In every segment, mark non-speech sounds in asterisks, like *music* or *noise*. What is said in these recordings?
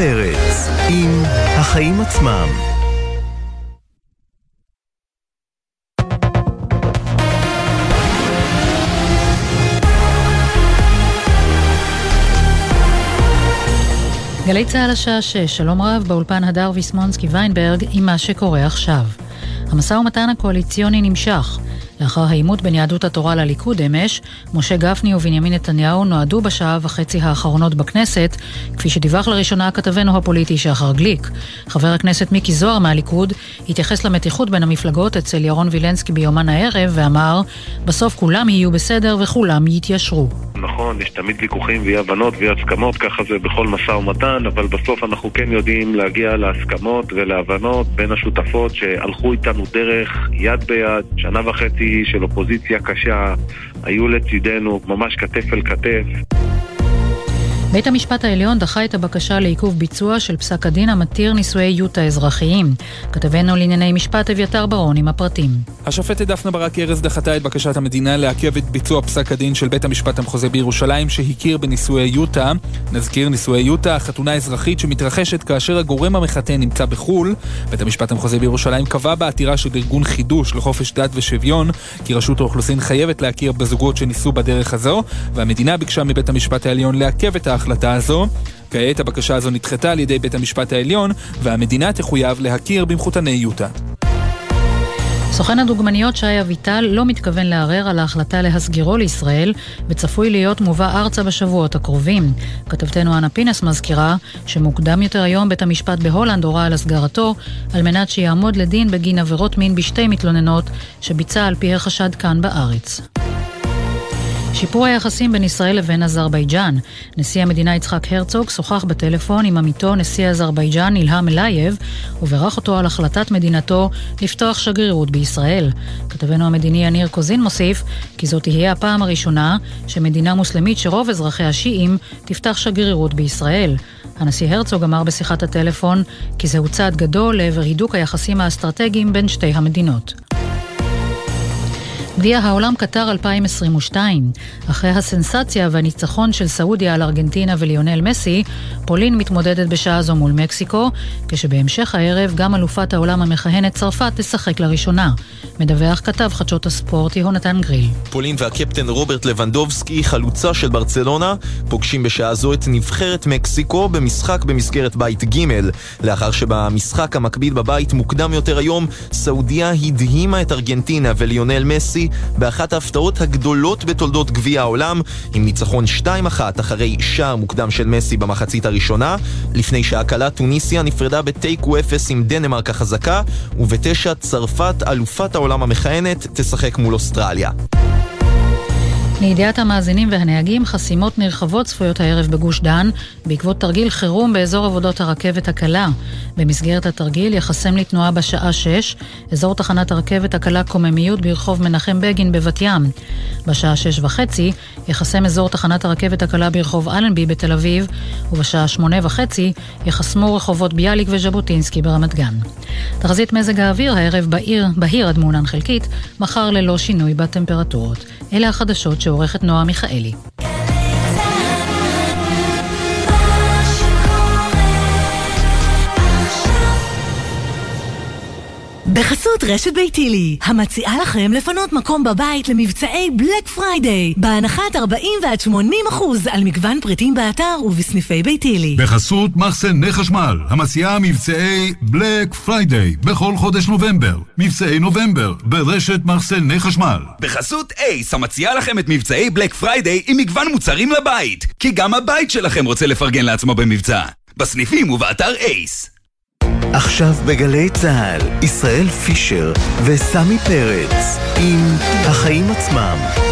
פרץ עם החיים עצמם. גלי צה"ל השעה 6, שלום רב, באולפן הדר ויסמונסקי ויינברג עם מה שקורה עכשיו. המשא ומתן הקואליציוני נמשך. לאחר העימות בין יהדות התורה לליכוד אמש, משה גפני ובנימין נתניהו נועדו בשעה וחצי האחרונות בכנסת, כפי שדיווח לראשונה כתבנו הפוליטי שחר גליק. חבר הכנסת מיקי זוהר מהליכוד התייחס למתיחות בין המפלגות אצל ירון וילנסקי ביומן הערב ואמר, בסוף כולם יהיו בסדר וכולם יתיישרו. נכון, יש תמיד ויכוחים ואי הבנות ואי הסכמות, ככה זה בכל משא ומתן, אבל בסוף אנחנו כן יודעים להגיע להסכמות ולהבנות בין השותפות שהלכו איתנו דרך יד ביד, שנה וחצי של אופוזיציה קשה, היו לצידנו ממש כתף אל כתף. בית המשפט העליון דחה את הבקשה לעיכוב ביצוע של פסק הדין המתיר נישואי יוטה אזרחיים. כתבנו לענייני משפט אביתר ברון עם הפרטים. השופטת דפנה ברק ארז דחתה את בקשת המדינה לעכב את ביצוע פסק הדין של בית המשפט המחוזי בירושלים שהכיר בנישואי יוטה. נזכיר נישואי יוטה, חתונה אזרחית שמתרחשת כאשר הגורם המחתן נמצא בחו"ל. בית המשפט המחוזי בירושלים קבע בעתירה של ארגון חידוש לחופש דת ושוויון כי רשות האוכלוסין חייבת להכיר בזוגות שנישאו בדרך הזו, והמדינה ביקשה מבית המשפט העליון לעכב את ההחלטה הזו. כעת הבקשה הזו נדחתה על ידי בית המשפט העליון, והמדינה תחויב להכיר במחותני יוטה. סוכן הדוגמניות שי אביטל לא מתכוון לערער על ההחלטה להסגירו לישראל וצפוי להיות מובא ארצה בשבועות הקרובים. כתבתנו אנה פינס מזכירה שמוקדם יותר היום בית המשפט בהולנד הורה על הסגרתו על מנת שיעמוד לדין בגין עבירות מין בשתי מתלוננות שביצע על פי החשד כאן בארץ. שיפור היחסים בין ישראל לבין אזרבייג'אן. נשיא המדינה יצחק הרצוג שוחח בטלפון עם עמיתו נשיא אזרבייג'אן אילהאם אלייב וברך אותו על החלטת מדינתו לפתוח שגרירות בישראל. כתבנו המדיני יניר קוזין מוסיף כי זאת תהיה הפעם הראשונה שמדינה מוסלמית שרוב אזרחיה שיעים תפתח שגרירות בישראל. הנשיא הרצוג אמר בשיחת הטלפון כי זהו צעד גדול לעבר הידוק היחסים האסטרטגיים בין שתי המדינות. גביע העולם קטר 2022. אחרי הסנסציה והניצחון של סעודיה על ארגנטינה וליונל מסי, פולין מתמודדת בשעה זו מול מקסיקו, כשבהמשך הערב גם אלופת העולם המכהנת צרפת תשחק לראשונה. מדווח כתב חדשות הספורט יהונתן גריל. פולין והקפטן רוברט לבנדובסקי, חלוצה של ברצלונה, פוגשים בשעה זו את נבחרת מקסיקו במשחק במסגרת בית ג' לאחר שבמשחק המקביל בבית מוקדם יותר היום, סעודיה הדהימה את ארגנטינה וליונל מסי באחת ההפתעות הגדולות בתולדות גביע העולם, עם ניצחון 2-1 אחרי שער מוקדם של מסי במחצית הראשונה, לפני שעה קלה טוניסיה נפרדה בתיקו 0 עם דנמרק החזקה, ובתשע צרפת, אלופת העולם המכהנת, תשחק מול אוסטרליה. לידיעת המאזינים והנהגים, חסימות נרחבות צפויות הערב בגוש דן, בעקבות תרגיל חירום באזור עבודות הרכבת הקלה. במסגרת התרגיל יחסם לתנועה בשעה 6, אזור תחנת הרכבת הקלה קוממיות ברחוב מנחם בגין בבת ים. בשעה 6 וחצי יחסם אזור תחנת הרכבת הקלה ברחוב אלנבי בתל אביב, ובשעה 8 וחצי יחסמו רחובות ביאליק וז'בוטינסקי ברמת גן. תחזית מזג האוויר הערב בעיר, בהיר עד מעונן חלקית, מחר ללא שינוי בטמפרטורות. אלה החדשות שעורכת נועה מיכאלי. בחסות רשת ביתילי, המציעה לכם לפנות מקום בבית למבצעי Black Friday, בהנחת 40 ועד 80 אחוז על מגוון פריטים באתר ובסניפי ביתילי. בחסות מחסני חשמל, המציעה מבצעי Black Friday בכל חודש נובמבר. מבצעי נובמבר ברשת מחסני חשמל. בחסות אייס, המציעה לכם את מבצעי Black Friday עם מגוון מוצרים לבית, כי גם הבית שלכם רוצה לפרגן לעצמו במבצע. בסניפים ובאתר אייס. עכשיו בגלי צה"ל, ישראל פישר וסמי פרץ עם החיים עצמם.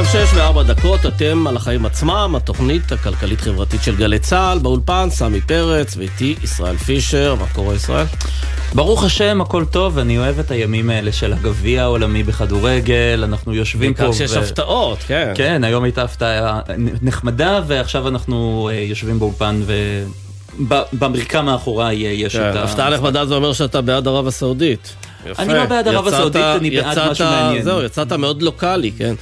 עכשיו שש וארבע דקות, אתם על החיים עצמם, התוכנית הכלכלית-חברתית של גלי צה"ל, באולפן, סמי פרץ, ואיתי ישראל פישר, מה קורה ישראל? ברוך השם, הכל טוב, אני אוהב את הימים האלה של הגביע העולמי בכדורגל, אנחנו יושבים פה. בעיקר שיש הפתעות, כן. כן, היום הייתה הפתעה נחמדה, ועכשיו אנחנו אה, יושבים באולפן ו... במרקע מאחוריי יש כן, את ה... הפתעה נחמדה זה אומר שאתה בעד ערב הסעודית. יפה. אני לא בעד ערב הסעודית, אני בעד יצאת- משהו מעניין. זהו, יצאת מאוד לוקאלי, כן.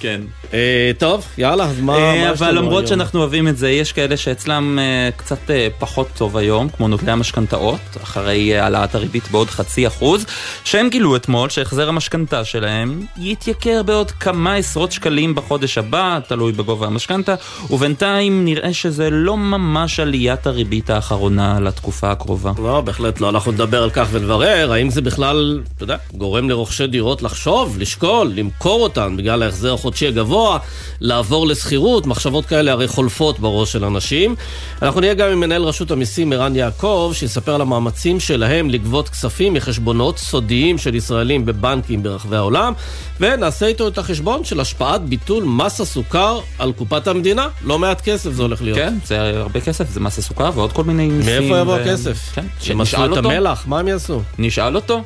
כן. אה, טוב, יאללה, אז מה אה, מה יש אבל למרות היום? שאנחנו אוהבים את זה, יש כאלה שאצלם אה, קצת אה, פחות טוב היום, כמו נוטלי המשכנתאות, אחרי אה, העלאת הריבית בעוד חצי אחוז, שהם גילו אתמול שהחזר המשכנתה שלהם יתייקר בעוד כמה עשרות שקלים בחודש הבא, תלוי בגובה המשכנתה, ובינתיים נראה שזה לא ממש עליית הריבית האחרונה לתקופה הקרובה. לא, בהחלט לא. אנחנו נדבר על כך ונברר, האם זה בכלל, אתה יודע, גורם לרוכשי דירות לחשוב, לשקול, למכור אותן בגלל ההחזר החודשי הגבוה, לעבור לשכירות, מחשבות כאלה הרי חולפות בראש של אנשים. אנחנו נהיה גם עם מנהל רשות המיסים ערן יעקב, שיספר על המאמצים שלהם לגבות כספים מחשבונות סודיים של ישראלים בבנקים ברחבי העולם, ונעשה איתו את החשבון של השפעת ביטול מס הסוכר על קופת המדינה. לא מעט כסף זה הולך להיות. כן, זה הרבה כסף, זה מס הסוכר ועוד כל מיני מיסים. מאיפה יבוא ו- הכסף? כן, שנשאל את אותו. המלח, מה הם יעשו? נשאל אותו.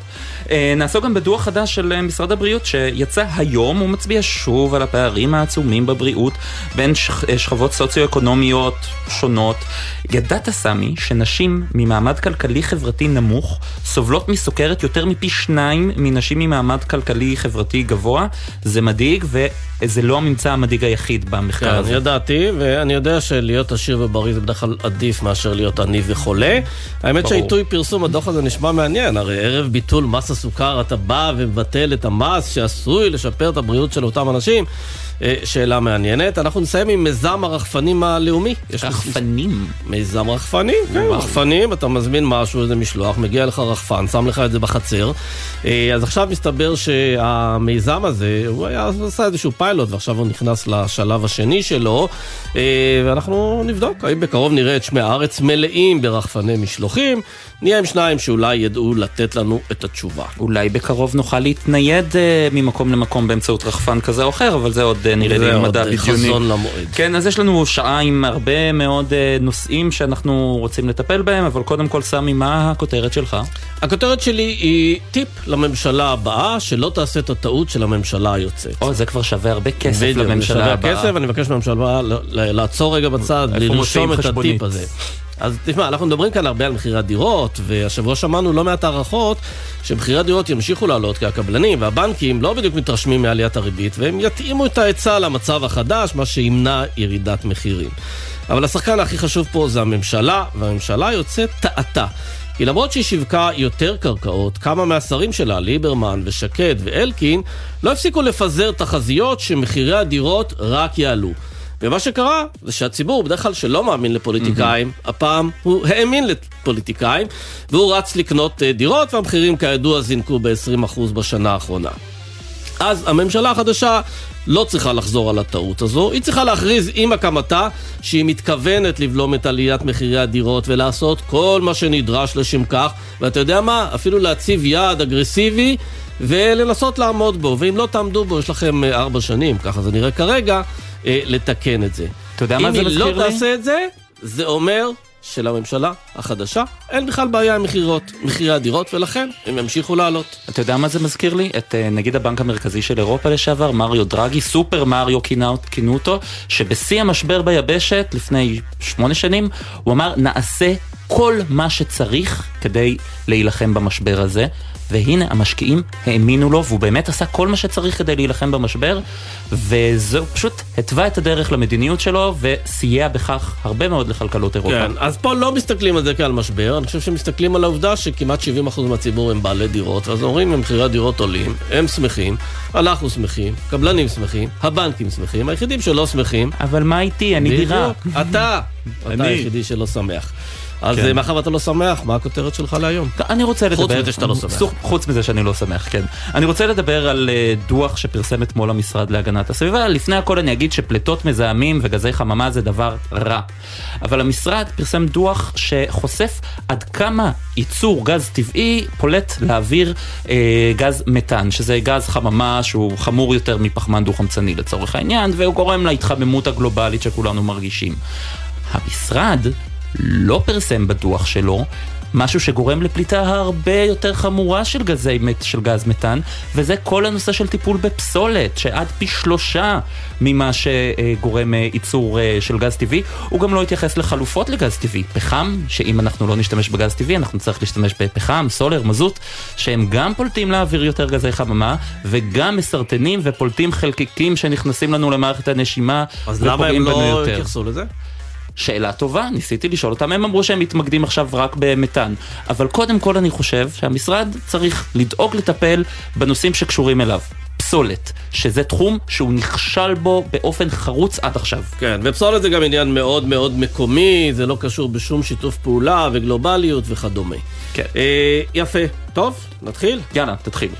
אה, נעסוק גם בדוח חדש של אה, משרד הבריאות שיצא היום, הוא מצביע שוב על הפערים העצומים בבריאות בין שכ- אה, שכבות סוציו-אקונומיות שונות. ידעת, סמי, שנשים ממעמד כלכלי-חברתי נמוך סובלות מסוכרת יותר מפי שניים מנשים ממעמד כלכלי-חברתי גבוה? זה מדאיג, וזה לא הממצא המדאיג היחיד במחקר כן, הזה. ידעתי, ואני יודע שלהיות עשיר ובריא זה בדרך כלל עדיף מאשר להיות עני וחולה. האמת. שהעיתוי פרסום הדוח הזה נשמע מעניין, הרי ערב ביטול מס הסוכר אתה בא ומבטל את המס שעשוי לשפר את הבריאות של אותם אנשים. אה, שאלה מעניינת. אנחנו נסיים עם מיזם הרחפנים הלאומי. רחפנים. מיזם רחפנים, כן, רחפנים, אתה מזמין משהו, איזה משלוח, מגיע לך רחפן, שם לך את זה בחצר. אה, אז עכשיו מסתבר שהמיזם הזה, הוא היה, עשה איזשהו פיילוט, ועכשיו הוא נכנס לשלב השני שלו, אה, ואנחנו נבדוק האם בקרוב נראה את שמי הארץ מלאים ברחפני משלוחים. נהיה עם שניים שאולי ידעו לתת לנו את התשובה. אולי בקרוב נוכל להתנייד אה, ממקום למקום באמצעות רחפן כזה או אחר, אבל זה עוד אה, נראה לי מדע בדיוני. חזון למועד. כן, אז יש לנו שעה עם הרבה מאוד אה, נושאים שאנחנו רוצים לטפל בהם, אבל קודם כל, סמי, מה הכותרת שלך? הכותרת שלי היא טיפ לממשלה הבאה, שלא תעשה את הטעות של הממשלה היוצאת. או, זה כבר שווה הרבה כסף בדיוק, זה לממשלה שווה הבאה. כסף, אני מבקש מהממשלה הבאה לעצור רגע בצד, לרשום את? הטיפ הזה. אז תשמע, אנחנו מדברים כאן הרבה על מחירי הדירות, והשבוע שמענו לא מעט הערכות שמחירי הדירות ימשיכו לעלות, כי הקבלנים והבנקים לא בדיוק מתרשמים מעליית הריבית, והם יתאימו את ההיצע למצב החדש, מה שימנע ירידת מחירים. אבל השחקן הכי חשוב פה זה הממשלה, והממשלה יוצאת טעתה. כי למרות שהיא שיווקה יותר קרקעות, כמה מהשרים שלה, ליברמן ושקד ואלקין, לא הפסיקו לפזר תחזיות שמחירי הדירות רק יעלו. ומה שקרה זה שהציבור, בדרך כלל שלא מאמין לפוליטיקאים, הפעם הוא האמין לפוליטיקאים, והוא רץ לקנות אה, דירות, והמחירים כידוע זינקו ב-20% בשנה האחרונה. אז הממשלה החדשה לא צריכה לחזור על הטעות הזו, היא צריכה להכריז עם הקמתה שהיא מתכוונת לבלום את עליית מחירי הדירות ולעשות כל מה שנדרש לשם כך, ואתה יודע מה? אפילו להציב יעד אגרסיבי ולנסות לעמוד בו, ואם לא תעמדו בו, יש לכם אה, ארבע שנים, ככה זה נראה כרגע, אה, לתקן את זה. אתה יודע מה זה אם היא לא מזכיר לי? תעשה את זה, זה אומר שלממשלה החדשה אין בכלל בעיה עם מחירות, מחירי הדירות, ולכן הם ימשיכו לעלות. אתה יודע מה זה מזכיר לי? את אה, נגיד הבנק המרכזי של אירופה לשעבר, מריו דרגי, סופר מריו כינו אותו, שבשיא המשבר ביבשת, לפני שמונה שנים, הוא אמר, נעשה כל מה שצריך כדי להילחם במשבר הזה. והנה המשקיעים האמינו לו והוא באמת עשה כל מה שצריך כדי להילחם במשבר וזהו פשוט התווה את הדרך למדיניות שלו וסייע בכך הרבה מאוד לכלכלות אירופה. כן, אז פה לא מסתכלים על זה כעל משבר, אני חושב שמסתכלים על העובדה שכמעט 70% מהציבור הם בעלי דירות, ואז אומרים מחירי הדירות עולים, הם שמחים, אנחנו שמחים, קבלנים שמחים, הבנקים שמחים, היחידים שלא שמחים. אבל מה איתי? אני דירה. אתה, אתה. היחידי שלא שמח. אז כן. אה, מאחר ואתה לא שמח, מה הכותרת שלך להיום? אני רוצה לדבר... חוץ מזה שאתה לא שמח. חוץ מזה שאני לא שמח, כן. אני רוצה לדבר על אה, דוח שפרסם אתמול המשרד להגנת הסביבה. לפני הכל אני אגיד שפליטות מזהמים וגזי חממה זה דבר רע. אבל המשרד פרסם דוח שחושף עד כמה ייצור גז טבעי פולט לאוויר אה, גז מתאן, שזה גז חממה שהוא חמור יותר מפחמן דו-חמצני לצורך העניין, והוא גורם להתחממות הגלובלית שכולנו מרגישים. המשרד לא פרסם בדוח שלו משהו שגורם לפליטה הרבה יותר חמורה של, גזי, של גז מתאן, וזה כל הנושא של טיפול בפסולת, שעד פי שלושה ממה שגורם אה, ייצור אה, של גז טבעי. הוא גם לא התייחס לחלופות לגז טבעי. פחם, שאם אנחנו לא נשתמש בגז טבעי, אנחנו נצטרך להשתמש בפחם, סולר, מזוט, שהם גם פולטים לאוויר יותר גזי חממה, וגם מסרטנים ופולטים חלקיקים שנכנסים לנו למערכת הנשימה. אז למה הם לא התייחסו לזה? שאלה טובה, ניסיתי לשאול אותם, הם אמרו שהם מתמקדים עכשיו רק במתאן. אבל קודם כל אני חושב שהמשרד צריך לדאוג לטפל בנושאים שקשורים אליו. פסולת, שזה תחום שהוא נכשל בו באופן חרוץ עד עכשיו. כן, ופסולת זה גם עניין מאוד מאוד מקומי, זה לא קשור בשום שיתוף פעולה וגלובליות וכדומה. כן. אה, יפה. טוב, נתחיל? יאללה, תתחיל.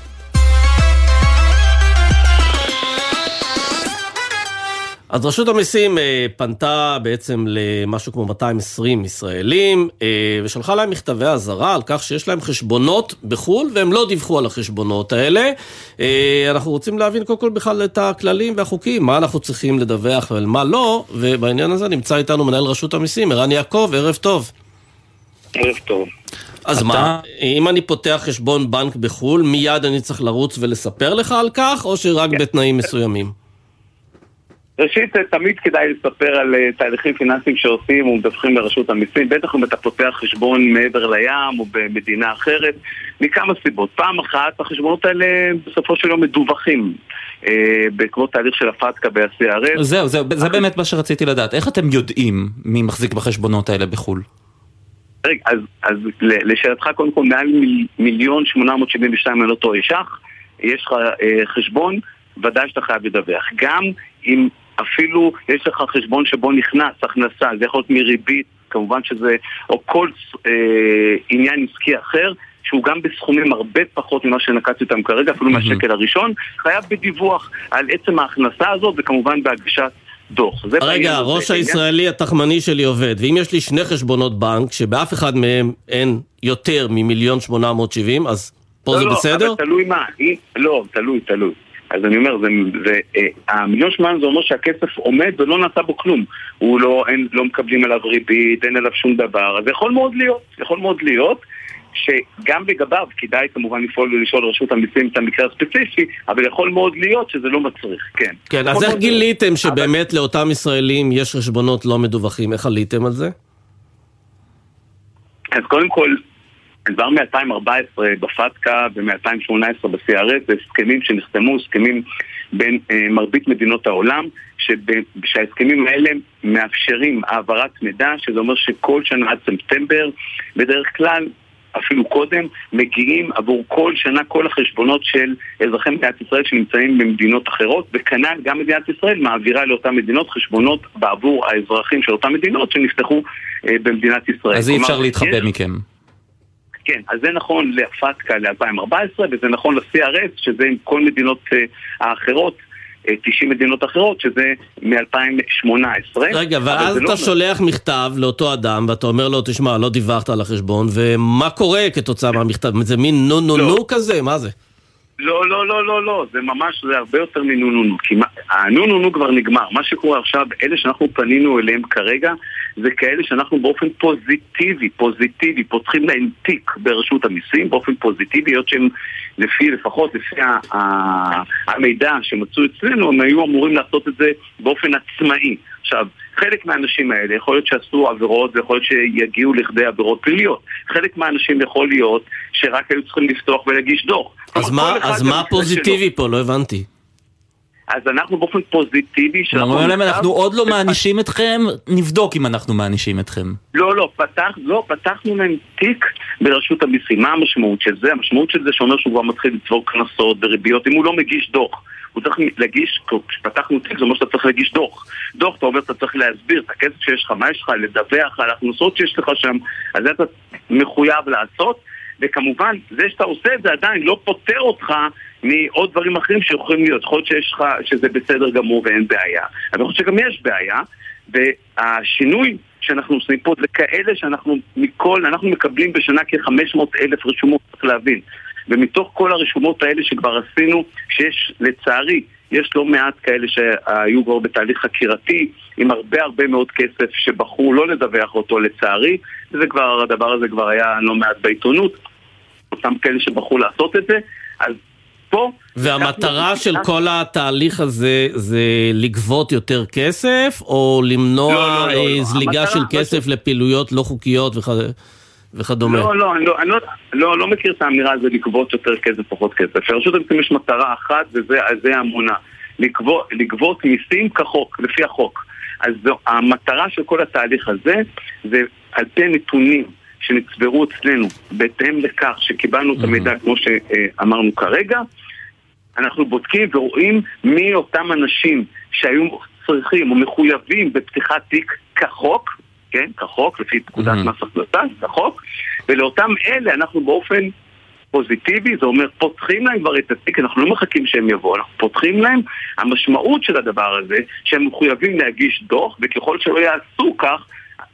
אז רשות המיסים אה, פנתה בעצם למשהו כמו 220 ישראלים אה, ושלחה להם מכתבי אזהרה על כך שיש להם חשבונות בחו"ל והם לא דיווחו על החשבונות האלה. אה, אנחנו רוצים להבין קודם כל בכלל את הכללים והחוקים, מה אנחנו צריכים לדווח ועל מה לא, ובעניין הזה נמצא איתנו מנהל רשות המיסים, ערן יעקב, ערב טוב. ערב טוב. אז מה, אם אני פותח חשבון בנק בחו"ל, מיד אני צריך לרוץ ולספר לך על כך, או שרק בתנאים מסוימים? ראשית, תמיד כדאי לספר על אה, תהליכים פיננסיים שעושים ומדווחים לרשות המיסים, בטח אם אתה פותח חשבון מעבר לים או במדינה אחרת, מכמה סיבות. פעם אחת, החשבונות האלה בסופו של יום מדווחים. אה, בעקבות תהליך של הפתקה ב-CRS. זהו, זהו, זה באמת מה שרציתי לדעת. איך אתם יודעים מי מחזיק בחשבונות האלה בחו"ל? רגע, אז, אז לשאלתך, קודם כל, מעל מיליון שמונה מאות שבעים ושתיים, אני לא טועה, ש"ח, יש לך אה, חשבון, ודאי שאתה חייב לדווח. גם אם אפילו יש לך חשבון שבו נכנס הכנסה, זה יכול להיות מריבית, כמובן שזה, או כל אה, עניין עסקי אחר, שהוא גם בסכומים הרבה פחות ממה שנקטתי אותם כרגע, אפילו mm-hmm. מהשקל הראשון, חייב בדיווח על עצם ההכנסה הזאת, וכמובן בהגשת דוח. רגע, ראש הישראלי התחמני שלי עובד, ואם יש לי שני חשבונות בנק, שבאף אחד מהם אין יותר ממיליון שמונה מאות שבעים, אז פה לא, זה לא, בסדר? לא, אבל תלוי מה, לא, תלוי, תלוי. אז אני אומר, זה, זה, אה, המיליון שמונה זה אומר שהכסף עומד ולא נעשה בו כלום. הוא לא, אין, לא מקבלים עליו ריבית, אין עליו שום דבר, אז יכול מאוד להיות, יכול מאוד להיות. שגם לגביו כדאי כמובן לפעול ולשאול רשות המיסים את המקרה הספציפי, אבל יכול מאוד להיות שזה לא מצריך, כן. כן, אז איך גיליתם להיות. שבאמת אבל... לאותם ישראלים יש חשבונות לא מדווחים? איך עליתם על זה? אז קודם כל, כבר מ-2014 בפתקה ומ-2018 ב-CRS זה הסכמים שנחתמו, הסכמים בין אה, מרבית מדינות העולם, שההסכמים האלה מאפשרים העברת מידע, שזה אומר שכל שנה עד ספטמבר, בדרך כלל אפילו קודם, מגיעים עבור כל שנה כל החשבונות של אזרחי מדינת ישראל שנמצאים במדינות אחרות, וכנ"ל גם מדינת ישראל מעבירה לאותן מדינות חשבונות בעבור האזרחים של אותן מדינות שנפתחו אה, במדינת ישראל. אז אי אפשר להתחבא יש... מכם. כן, אז זה נכון לפתקה ל-2014 וזה נכון ל-CRS, שזה עם כל מדינות uh, האחרות. 90 אה, מדינות אחרות, שזה מ-2018. רגע, ואז אתה לא... שולח מכתב לאותו אדם, ואתה אומר לו, תשמע, לא דיווחת על החשבון, ומה קורה כתוצאה מהמכתב? זה מין נו נו לא. נו כזה? מה זה? לא, לא, לא, לא, לא, זה ממש, זה הרבה יותר מנו נו נו, כי הנו נו נו כבר נגמר. מה שקורה עכשיו, אלה שאנחנו פנינו אליהם כרגע, זה כאלה שאנחנו באופן פוזיטיבי, פוזיטיבי, פותחים להם תיק ברשות המיסים, באופן פוזיטיבי, היות שהם לפי, לפחות לפי המידע שמצאו אצלנו, הם היו אמורים לעשות את זה באופן עצמאי. עכשיו, חלק מהאנשים האלה יכול להיות שעשו עבירות ויכול להיות שיגיעו לכדי עבירות פליליות. חלק מהאנשים יכול להיות שרק היו צריכים לפתוח ולהגיש דוח. אז מה, אז מה פוזיטיבי פה? לא הבנתי. אז אנחנו באופן פוזיטיבי... אומרים להם, אנחנו עוד לא מענישים אתכם, נבדוק אם אנחנו מענישים אתכם. לא, לא, פתח, לא, פתחנו להם תיק ברשות המיסים. מה המשמעות של זה? המשמעות של זה שאומר שהוא כבר מתחיל לצבור קנסות וריביות אם הוא לא מגיש דוח. הוא צריך להגיש, כשפתחנו תיק זה אומר שאתה צריך להגיש דוח. דוח, אתה אומר, אתה צריך להסביר את הכסף שיש לך, מה יש לך, לדווח על ההכנסות שיש לך שם, אז זה אתה מחויב לעשות. וכמובן, זה שאתה עושה את זה עדיין לא פוטר אותך מעוד דברים אחרים שיכולים להיות. יכול להיות שיש לך, שזה בסדר גמור ואין בעיה. אבל יכול להיות שגם יש בעיה, והשינוי שאנחנו עושים פה זה כאלה שאנחנו מכל, אנחנו מקבלים בשנה כ-500 אלף רשומות, צריך להבין. ומתוך כל הרשומות האלה שכבר עשינו, שיש לצערי יש לא מעט כאלה שהיו כבר בתהליך חקירתי עם הרבה הרבה מאוד כסף שבחרו לא לדווח אותו לצערי וזה כבר, הדבר הזה כבר היה לא מעט בעיתונות אותם כאלה שבחרו לעשות את זה אז פה... והמטרה של כל התהליך הזה זה לגבות יותר כסף או למנוע לא, לא, לא, לא. זליגה של כסף לפעילויות לא חוקיות וכ- וכדומה? לא, לא, אני לא, אני לא, לא, לא מכיר את האמירה הזו לגבות יותר כסף, פחות כסף. לרשות המיסים יש מטרה אחת, וזה זה האמונה. לגבות, לגבות מיסים כחוק, לפי החוק. אז זו, המטרה של כל התהליך הזה, זה על פי נתונים שנצברו אצלנו, בהתאם לכך שקיבלנו את המידע כמו שאמרנו כרגע, אנחנו בודקים ורואים מי אותם אנשים שהיו צריכים או מחויבים בפתיחת תיק כחוק, כן, כחוק, לפי פקודת Mhm. מס הכנסה, כחוק, ולאותם אלה אנחנו באופן פוזיטיבי, זה אומר פותחים להם כבר את התיק, אנחנו לא מחכים שהם יבואו, אנחנו פותחים להם, המשמעות של הדבר הזה, שהם מחויבים להגיש דוח, וככל שלא יעשו כך,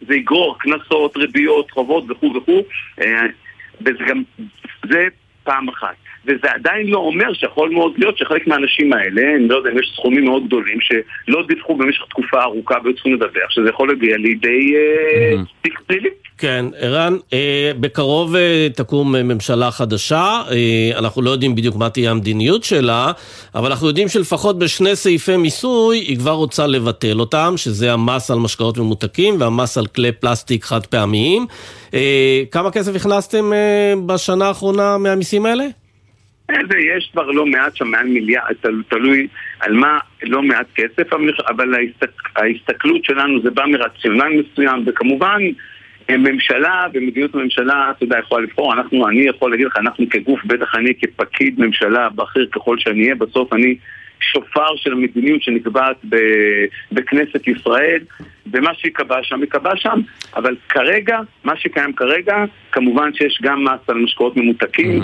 זה יגרור קנסות, ריביות, חובות וכו' וכו', אה, וזה גם, זה פעם אחת. וזה עדיין לא אומר שיכול מאוד להיות שחלק מהאנשים האלה, אני לא יודע אם יש סכומים מאוד גדולים שלא דיווחו במשך תקופה ארוכה והיו צריכים לדווח, שזה יכול להגיע לידי אה, תיק פלילי. כן, ערן, אה, בקרוב אה, תקום אה, ממשלה חדשה, אה, אנחנו לא יודעים בדיוק מה תהיה המדיניות שלה, אבל אנחנו יודעים שלפחות בשני סעיפי מיסוי היא כבר רוצה לבטל אותם, שזה המס על משקאות ממותקים והמס על כלי פלסטיק חד פעמיים. אה, כמה כסף הכנסתם אה, בשנה האחרונה מהמיסים האלה? זה יש כבר לא מעט שם, מעל מיליארד, תל- תלוי על מה, לא מעט כסף, אבל- ההסתק, ההסתכלות שלנו זה בא מרציונל מסוים, וכמובן אה, ממשלה ומדיניות הממשלה, אתה יודע, יכולה לבחור, אנחנו, אני יכול להגיד לך, אנחנו כגוף, בטח אני כפקיד ממשלה, בכיר ככל שאני אהיה, בסוף אני שופר של המדיניות שנקבעת בכנסת ישראל, ומה שייקבע שם, ייקבע שם, אבל כרגע, מה שקיים כרגע, כמובן שיש גם מס על משקאות ממותקים,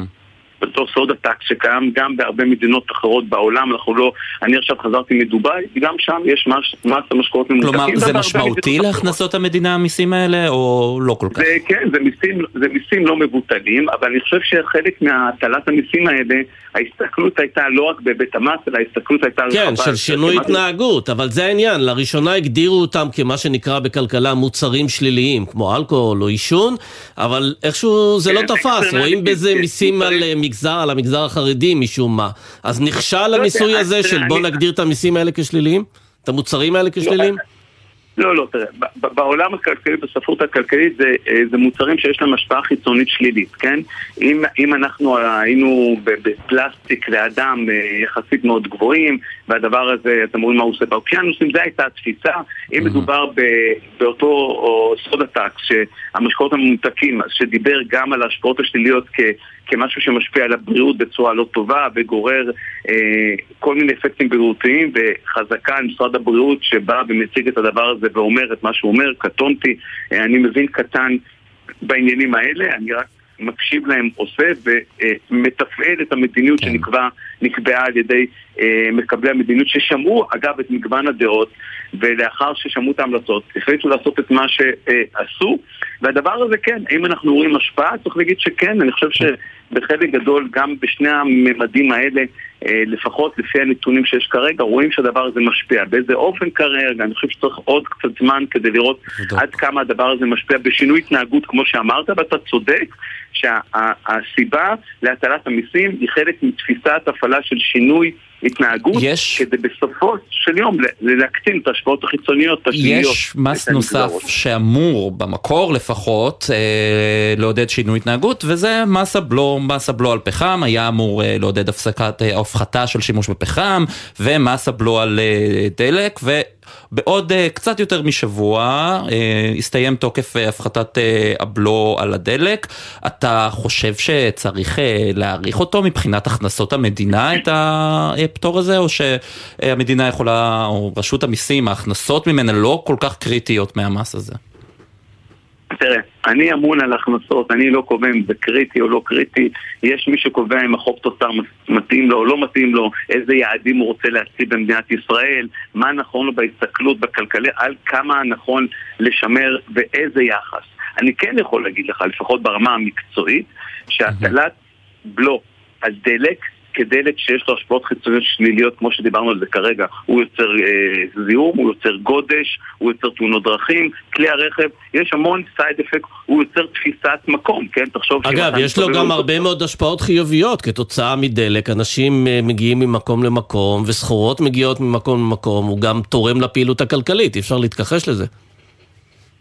בתור סודה טקס שקיים גם בהרבה מדינות אחרות בעולם, אנחנו לא... אני עכשיו חזרתי מדובאי, גם שם יש מס, על משקאות ממותקים. כלומר, זה משמעותי להכנסות המדינה המיסים האלה, או לא כל כך? זה, כן, זה מיסים, זה מיסים לא מבוטלים, אבל אני חושב שחלק מהטלת המיסים האלה, ההסתכלות הייתה לא רק בהיבט המס, אלא ההסתכלות הייתה כן, של שינוי התנהגות, אבל זה העניין, לראשונה הגדירו אותם כמה שנקרא בכלכלה מוצרים שליליים, כמו אלכוהול או עישון, אבל איכשהו זה לא כן, תפס, רואים בזה מיסים על מוצרים. אה, מגזר, על המגזר החרדי משום מה. אז נכשל יודע, המיסוי הזה של תראה, בוא אני- נגדיר את המיסים האלה כשליליים? את המוצרים האלה כשליליים? לא, לא, תראה, בעולם הכלכלי, בספרות הכלכלית, זה, אה, זה מוצרים שיש להם השפעה חיצונית שלילית, כן? אם, אם אנחנו היינו ב- בפלסטיק לאדם אה, יחסית מאוד גבוהים, והדבר הזה, אתם רואים מה הוא עושה באוקיינוסים, זו הייתה התפיסה. אם מדובר ב- באותו או סודה טקס, שהמשקאות הממותקים, שדיבר גם על ההשפעות השליליות כ... כמשהו שמשפיע על הבריאות בצורה לא טובה וגורר אה, כל מיני אפקטים בריאותיים וחזקה על משרד הבריאות שבא ומציג את הדבר הזה ואומר את מה שהוא אומר, קטונתי, אה, אני מבין קטן בעניינים האלה, אני רק מקשיב להם, עושה ומתפעל את המדיניות שנקבע, נקבעה על ידי אה, מקבלי המדיניות ששמעו אגב את מגוון הדעות ולאחר ששמעו את ההמלצות החליטו לעשות את מה שעשו והדבר הזה כן, האם אנחנו רואים השפעה? צריך להגיד שכן, אני חושב שבחלק גדול גם בשני הממדים האלה לפחות לפי הנתונים שיש כרגע, רואים שהדבר הזה משפיע. באיזה אופן כרגע, אני חושב שצריך עוד קצת זמן כדי לראות עד כמה הדבר הזה משפיע בשינוי התנהגות, כמו שאמרת, ואתה צודק שהסיבה להטלת המיסים היא חלק מתפיסת הפעלה של שינוי התנהגות, יש... כדי בסופו של יום להקטין את ההשפעות החיצוניות, השליליות. יש מס נוסף. שאמור, במקור לפחות, אה, לעודד שינוי התנהגות, וזה מס הבלו, מס הבלו על פחם, היה אמור אה, לעודד הפסקת, אה, הפחתה של שימוש בפחם, ומס הבלו על אה, דלק, ובעוד אה, קצת יותר משבוע אה, הסתיים תוקף הפחתת הבלו על הדלק. אתה חושב שצריך להעריך אותו מבחינת הכנסות המדינה, את הפטור הזה, או שהמדינה יכולה, או רשות המיסים, ההכנסות ממנה לא כל כך קריטיות מהמס הזה? תראה, אני אמון על הכנסות, אני לא קובע אם זה קריטי או לא קריטי, יש מי שקובע אם החוב תוצר מתאים לו או לא מתאים לו, איזה יעדים הוא רוצה להציב במדינת ישראל, מה נכון לו בהסתכלות בכלכלה, על כמה נכון לשמר ואיזה יחס. אני כן יכול להגיד לך, לפחות ברמה המקצועית, שהטלת בלו על דלק כדלק שיש לו השפעות חיצוניות שליליות, כמו שדיברנו על זה כרגע. הוא יוצר אה, זיהום, הוא יוצר גודש, הוא יוצר תאונות דרכים, כלי הרכב, יש המון סייד אפקט, הוא יוצר תפיסת מקום, כן? תחשוב... אגב, יש לו גם הרבה מאוד השפעות חיוביות כתוצאה מדלק. אנשים אה, מגיעים ממקום למקום, וסחורות מגיעות ממקום למקום, הוא גם תורם לפעילות הכלכלית, אי אפשר להתכחש לזה.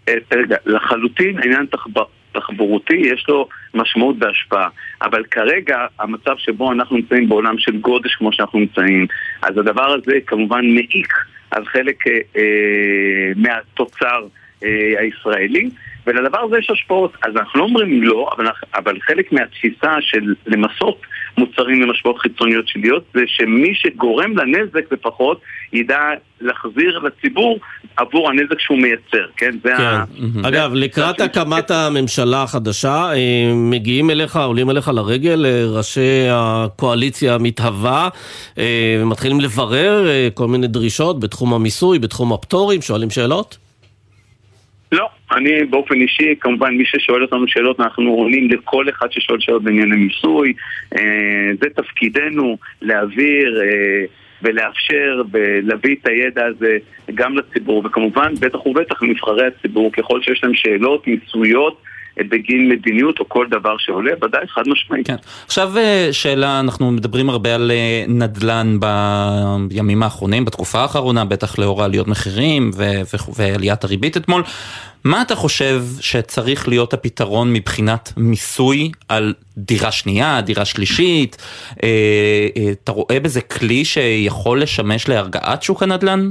אה, רגע, לחלוטין העניין תחב... תחבורתי יש לו משמעות והשפעה. אבל כרגע, המצב שבו אנחנו נמצאים בעולם של גודש כמו שאנחנו נמצאים, אז הדבר הזה כמובן מעיק על חלק אה, אה, מהתוצר אה, הישראלי. ולדבר הזה יש השפעות. אז אנחנו לא אומרים לא, אבל, אבל חלק מהתפיסה של למסות מוצרים עם השפעות חיצוניות שליליות זה שמי שגורם לנזק לפחות ידע להחזיר לציבור עבור הנזק שהוא מייצר, כן? זה כן. ה... אגב, לקראת הקמת הממשלה החדשה, אה, מגיעים אליך, עולים אליך לרגל אה, ראשי הקואליציה המתהווה, אה, מתחילים לברר כל מיני דרישות בתחום המיסוי, בתחום הפטורים, שואלים שאלות? לא, אני באופן אישי, כמובן מי ששואל אותנו שאלות, אנחנו עונים לכל אחד ששואל שאלות בענייני מיסוי. אה, זה תפקידנו להעביר אה, ולאפשר ולהביא את הידע הזה גם לציבור, וכמובן, בטח ובטח לנבחרי הציבור, ככל שיש להם שאלות מיסויות. בגין מדיניות או כל דבר שעולה, ודאי חד משמעית. כן. עכשיו אה, שאלה, אנחנו מדברים הרבה על אה, נדל"ן בימים האחרונים, בתקופה האחרונה, בטח לאור עליות מחירים ועליית הריבית אתמול. מה אתה חושב שצריך להיות הפתרון מבחינת מיסוי על דירה שנייה, דירה שלישית? אה, אתה רואה בזה כלי שיכול לשמש להרגעת שוק הנדל"ן?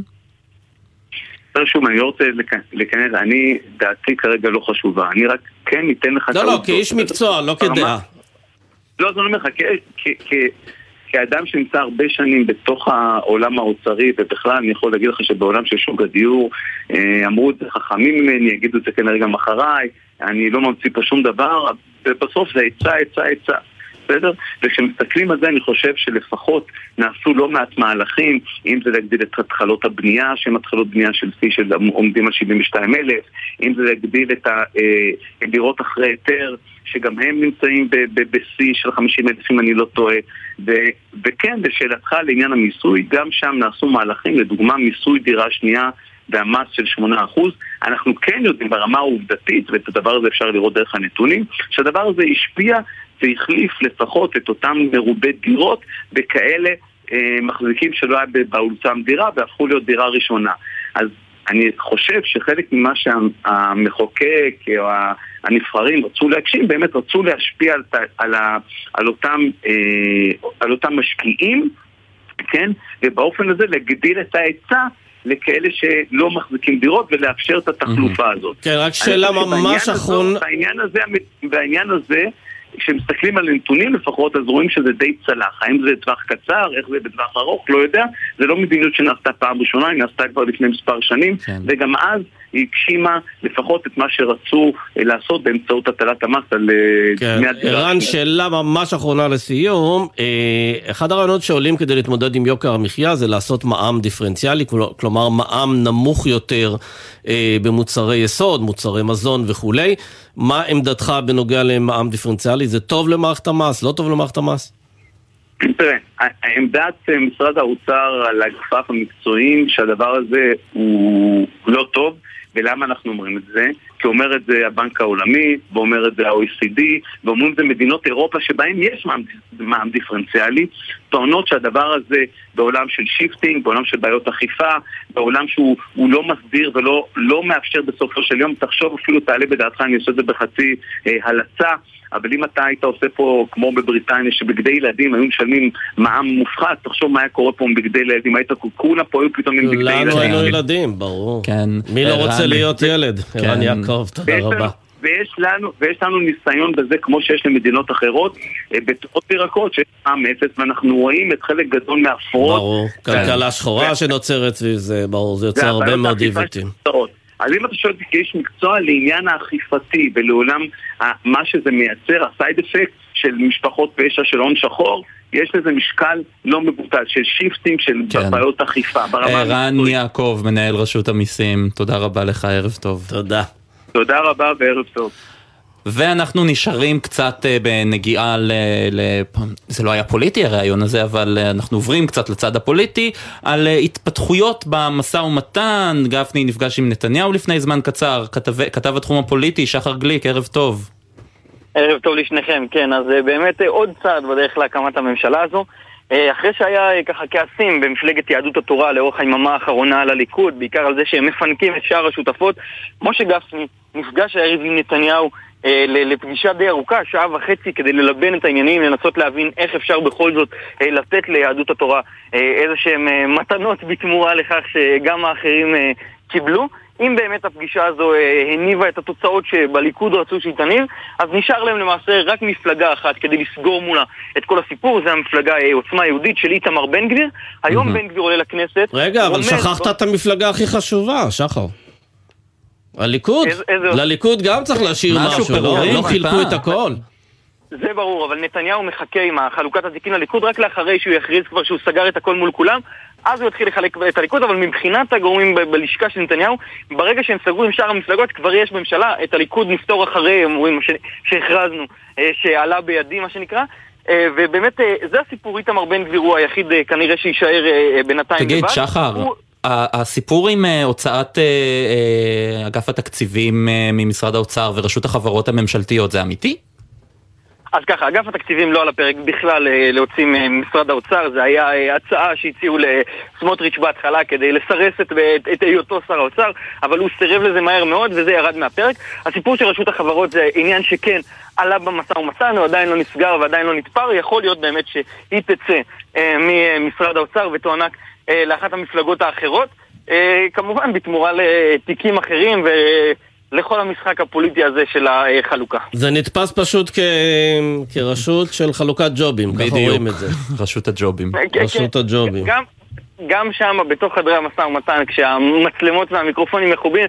שוב, אני לא רוצה להיכנס, אני, דעתי כרגע לא חשובה, אני רק כן ניתן לך... לא, לא, כאיש מקצוע, לא כדעה. לא, אז אני אומר לך, כאדם שנמצא הרבה שנים בתוך העולם האוצרי, ובכלל אני יכול להגיד לך שבעולם של שוק הדיור, אה, אמרו את זה חכמים ממני, יגידו את זה כנראה גם אחריי, אני לא ממציא פה שום דבר, ובסוף זה עצה, עצה, עצה. בסדר? וכשמסתכלים על זה אני חושב שלפחות נעשו לא מעט מהלכים, אם זה להגדיל את התחלות הבנייה, שהן התחלות בנייה של שיא של עומדים על 72 אלף, אם זה להגדיל את הדירות אה, אחרי היתר, שגם הם נמצאים בשיא של 50 אלף אם אני לא טועה. ו- וכן, לשאלתך לעניין המיסוי, גם שם נעשו מהלכים, לדוגמה מיסוי דירה שנייה והמס של 8%, אנחנו כן יודעים ברמה העובדתית, ואת הדבר הזה אפשר לראות דרך הנתונים, שהדבר הזה השפיע והחליף לפחות את אותם מרובי דירות בכאלה אה, מחזיקים שלא היה באולצם דירה והפכו להיות דירה ראשונה. אז אני חושב שחלק ממה שהמחוקק או הנבחרים רצו להגשים, באמת רצו להשפיע על, על, על, אותם, אה, על אותם משקיעים, כן? ובאופן הזה להגדיל את ההיצע לכאלה שלא מחזיקים דירות ולאפשר את התחלופה הזאת. כן, רק שאלה ממש אחרונה. בעניין הזה, בעניין הזה כשמסתכלים על הנתונים לפחות, אז רואים שזה די צלח. האם זה טווח קצר, איך זה בטווח ארוך, לא יודע. זה לא מדיניות שנעשתה פעם ראשונה, היא נעשתה כבר לפני מספר שנים, כן. וגם אז היא הגשימה לפחות את מה שרצו אה, לעשות באמצעות הטלת המס על אה, כן. דמי הדירה. ערן, שאלה ממש אחרונה לסיום. אה, אחד הרעיונות שעולים כדי להתמודד עם יוקר המחיה זה לעשות מע"מ דיפרנציאלי, כלומר מע"מ נמוך יותר במוצרי יסוד, מוצרי מזון וכולי. מה עמדתך בנוגע למע"מ דיפרנציאלי? זה טוב למערכת המס? לא טוב למערכת המס? תראה, עמדת משרד האוצר על הגפף המקצועיים שהדבר הזה הוא לא טוב ולמה אנחנו אומרים את זה? כי אומר את זה הבנק העולמי, ואומר את זה ה-OECD, ואומרים את זה מדינות אירופה שבהן יש מע"מ דיפרנציאלי, טוענות שהדבר הזה בעולם של shifting, בעולם של בעיות אכיפה, בעולם שהוא לא מסביר ולא לא מאפשר בסופו של יום, תחשוב אפילו תעלה בדעתך, אני עושה את זה בחצי אה, הלצה. אבל אם אתה היית עושה פה, כמו בבריטניה, שבגדי ילדים היו משלמים מע"מ מופחת, תחשוב מה היה קורה פה עם בגדי ילדים, היית כולם פה היו פתאום עם בגדי ילדים. לנו היינו ילדים, ברור. כן. מי לא רוצה להיות ילד? כן. ערן יעקב, תודה רבה. ויש לנו, ויש לנו ניסיון בזה כמו שיש למדינות אחרות, אה, בתוך ירקות שיש מע"מ אפס, ואנחנו רואים את חלק גדול מהפרות. ברור, כלכלה שחורה שנוצרת סביב זה, ברור, זה יוצר הרבה מאוד עיוותים. אז אם אתה שואל אותי כאיש מקצוע לעניין האכיפתי ולעולם מה שזה מייצר, ה side effect של משפחות פשע של הון שחור, יש לזה משקל לא מבוטל של shifting של כן. בעיות אכיפה. ערן יעקב, מנהל רשות המיסים, תודה רבה לך, ערב טוב. תודה. תודה רבה וערב טוב. ואנחנו נשארים קצת אה, בנגיעה ל... ל... זה לא היה פוליטי הרעיון הזה, אבל אה, אנחנו עוברים קצת לצד הפוליטי, על אה, התפתחויות במשא ומתן, גפני נפגש עם נתניהו לפני זמן קצר, כתב, כתב התחום הפוליטי, שחר גליק, ערב טוב. ערב טוב לשניכם, כן, אז באמת עוד צעד בדרך להקמת הממשלה הזו. אחרי שהיה ככה כעסים במפלגת יהדות התורה לאורך היממה האחרונה על הליכוד, בעיקר על זה שהם מפנקים את שאר השותפות, משה גפני נפגש הערב עם נתניהו לפגישה די ארוכה, שעה וחצי, כדי ללבן את העניינים, לנסות להבין איך אפשר בכל זאת אה, לתת ליהדות התורה אה, איזה שהן אה, מתנות בתמורה לכך שגם האחרים אה, קיבלו. אם באמת הפגישה הזו אה, הניבה את התוצאות שבליכוד רצו שהיא תניב, אז נשאר להם למעשה רק מפלגה אחת כדי לסגור מולה את כל הסיפור, זה המפלגה אה, עוצמה יהודית של איתמר בן גביר. היום בן גביר עולה לכנסת. רגע, אבל שכחת את המפלגה הכי חשובה, שחר. הליכוד. איזה- איזה- לליכוד גם צריך להשאיר משהו לא? לא חילקו. את הכל. זה ברור, אבל נתניהו מחכה עם חלוקת התיקים לליכוד רק לאחרי שהוא יכריז כבר שהוא סגר את הכל מול כולם, אז הוא יתחיל לחלק את הליכוד, אבל מבחינת הגורמים ב- בלשכה של נתניהו, ברגע שהם סגרו עם שאר המפלגות, כבר יש ממשלה, את הליכוד נפתור אחרי, הם אומרים, ש- שהכרזנו, אה, שעלה בידי, מה שנקרא. אה, ובאמת, אה, זה הסיפור, איתמר בן גביר הוא היחיד אה, כנראה שיישאר בינתיים תגיד, לבד. שחר, הוא- הסיפור עם אה, הוצאת אה, אה, אגף התקציבים ממשרד האוצר ורשות החברות הממשלתיות זה אמיתי? אז ככה, אגף התקציבים לא על הפרק בכלל להוציא ממשרד האוצר, זה היה הצעה שהציעו לסמוטריץ' בהתחלה כדי לסרס את, את, את היותו שר האוצר, אבל הוא סירב לזה מהר מאוד וזה ירד מהפרק. הסיפור של רשות החברות זה עניין שכן עלה במשא ומתן, הוא עדיין לא נסגר ועדיין לא נתפר, יכול להיות באמת שהיא תצא ממשרד האוצר ותוענק אה, לאחת המפלגות האחרות, אה, כמובן בתמורה לתיקים אחרים ו... לכל המשחק הפוליטי הזה של החלוקה. זה נתפס פשוט כ... כרשות של חלוקת ג'ובים, ככה. רואים את זה. *laughs* רשות הג'ובים. כן, רשות כן. הג'ובים. גם, גם שם, בתוך חדרי המשא ומתן, כשהמצלמות והמיקרופונים מחובים,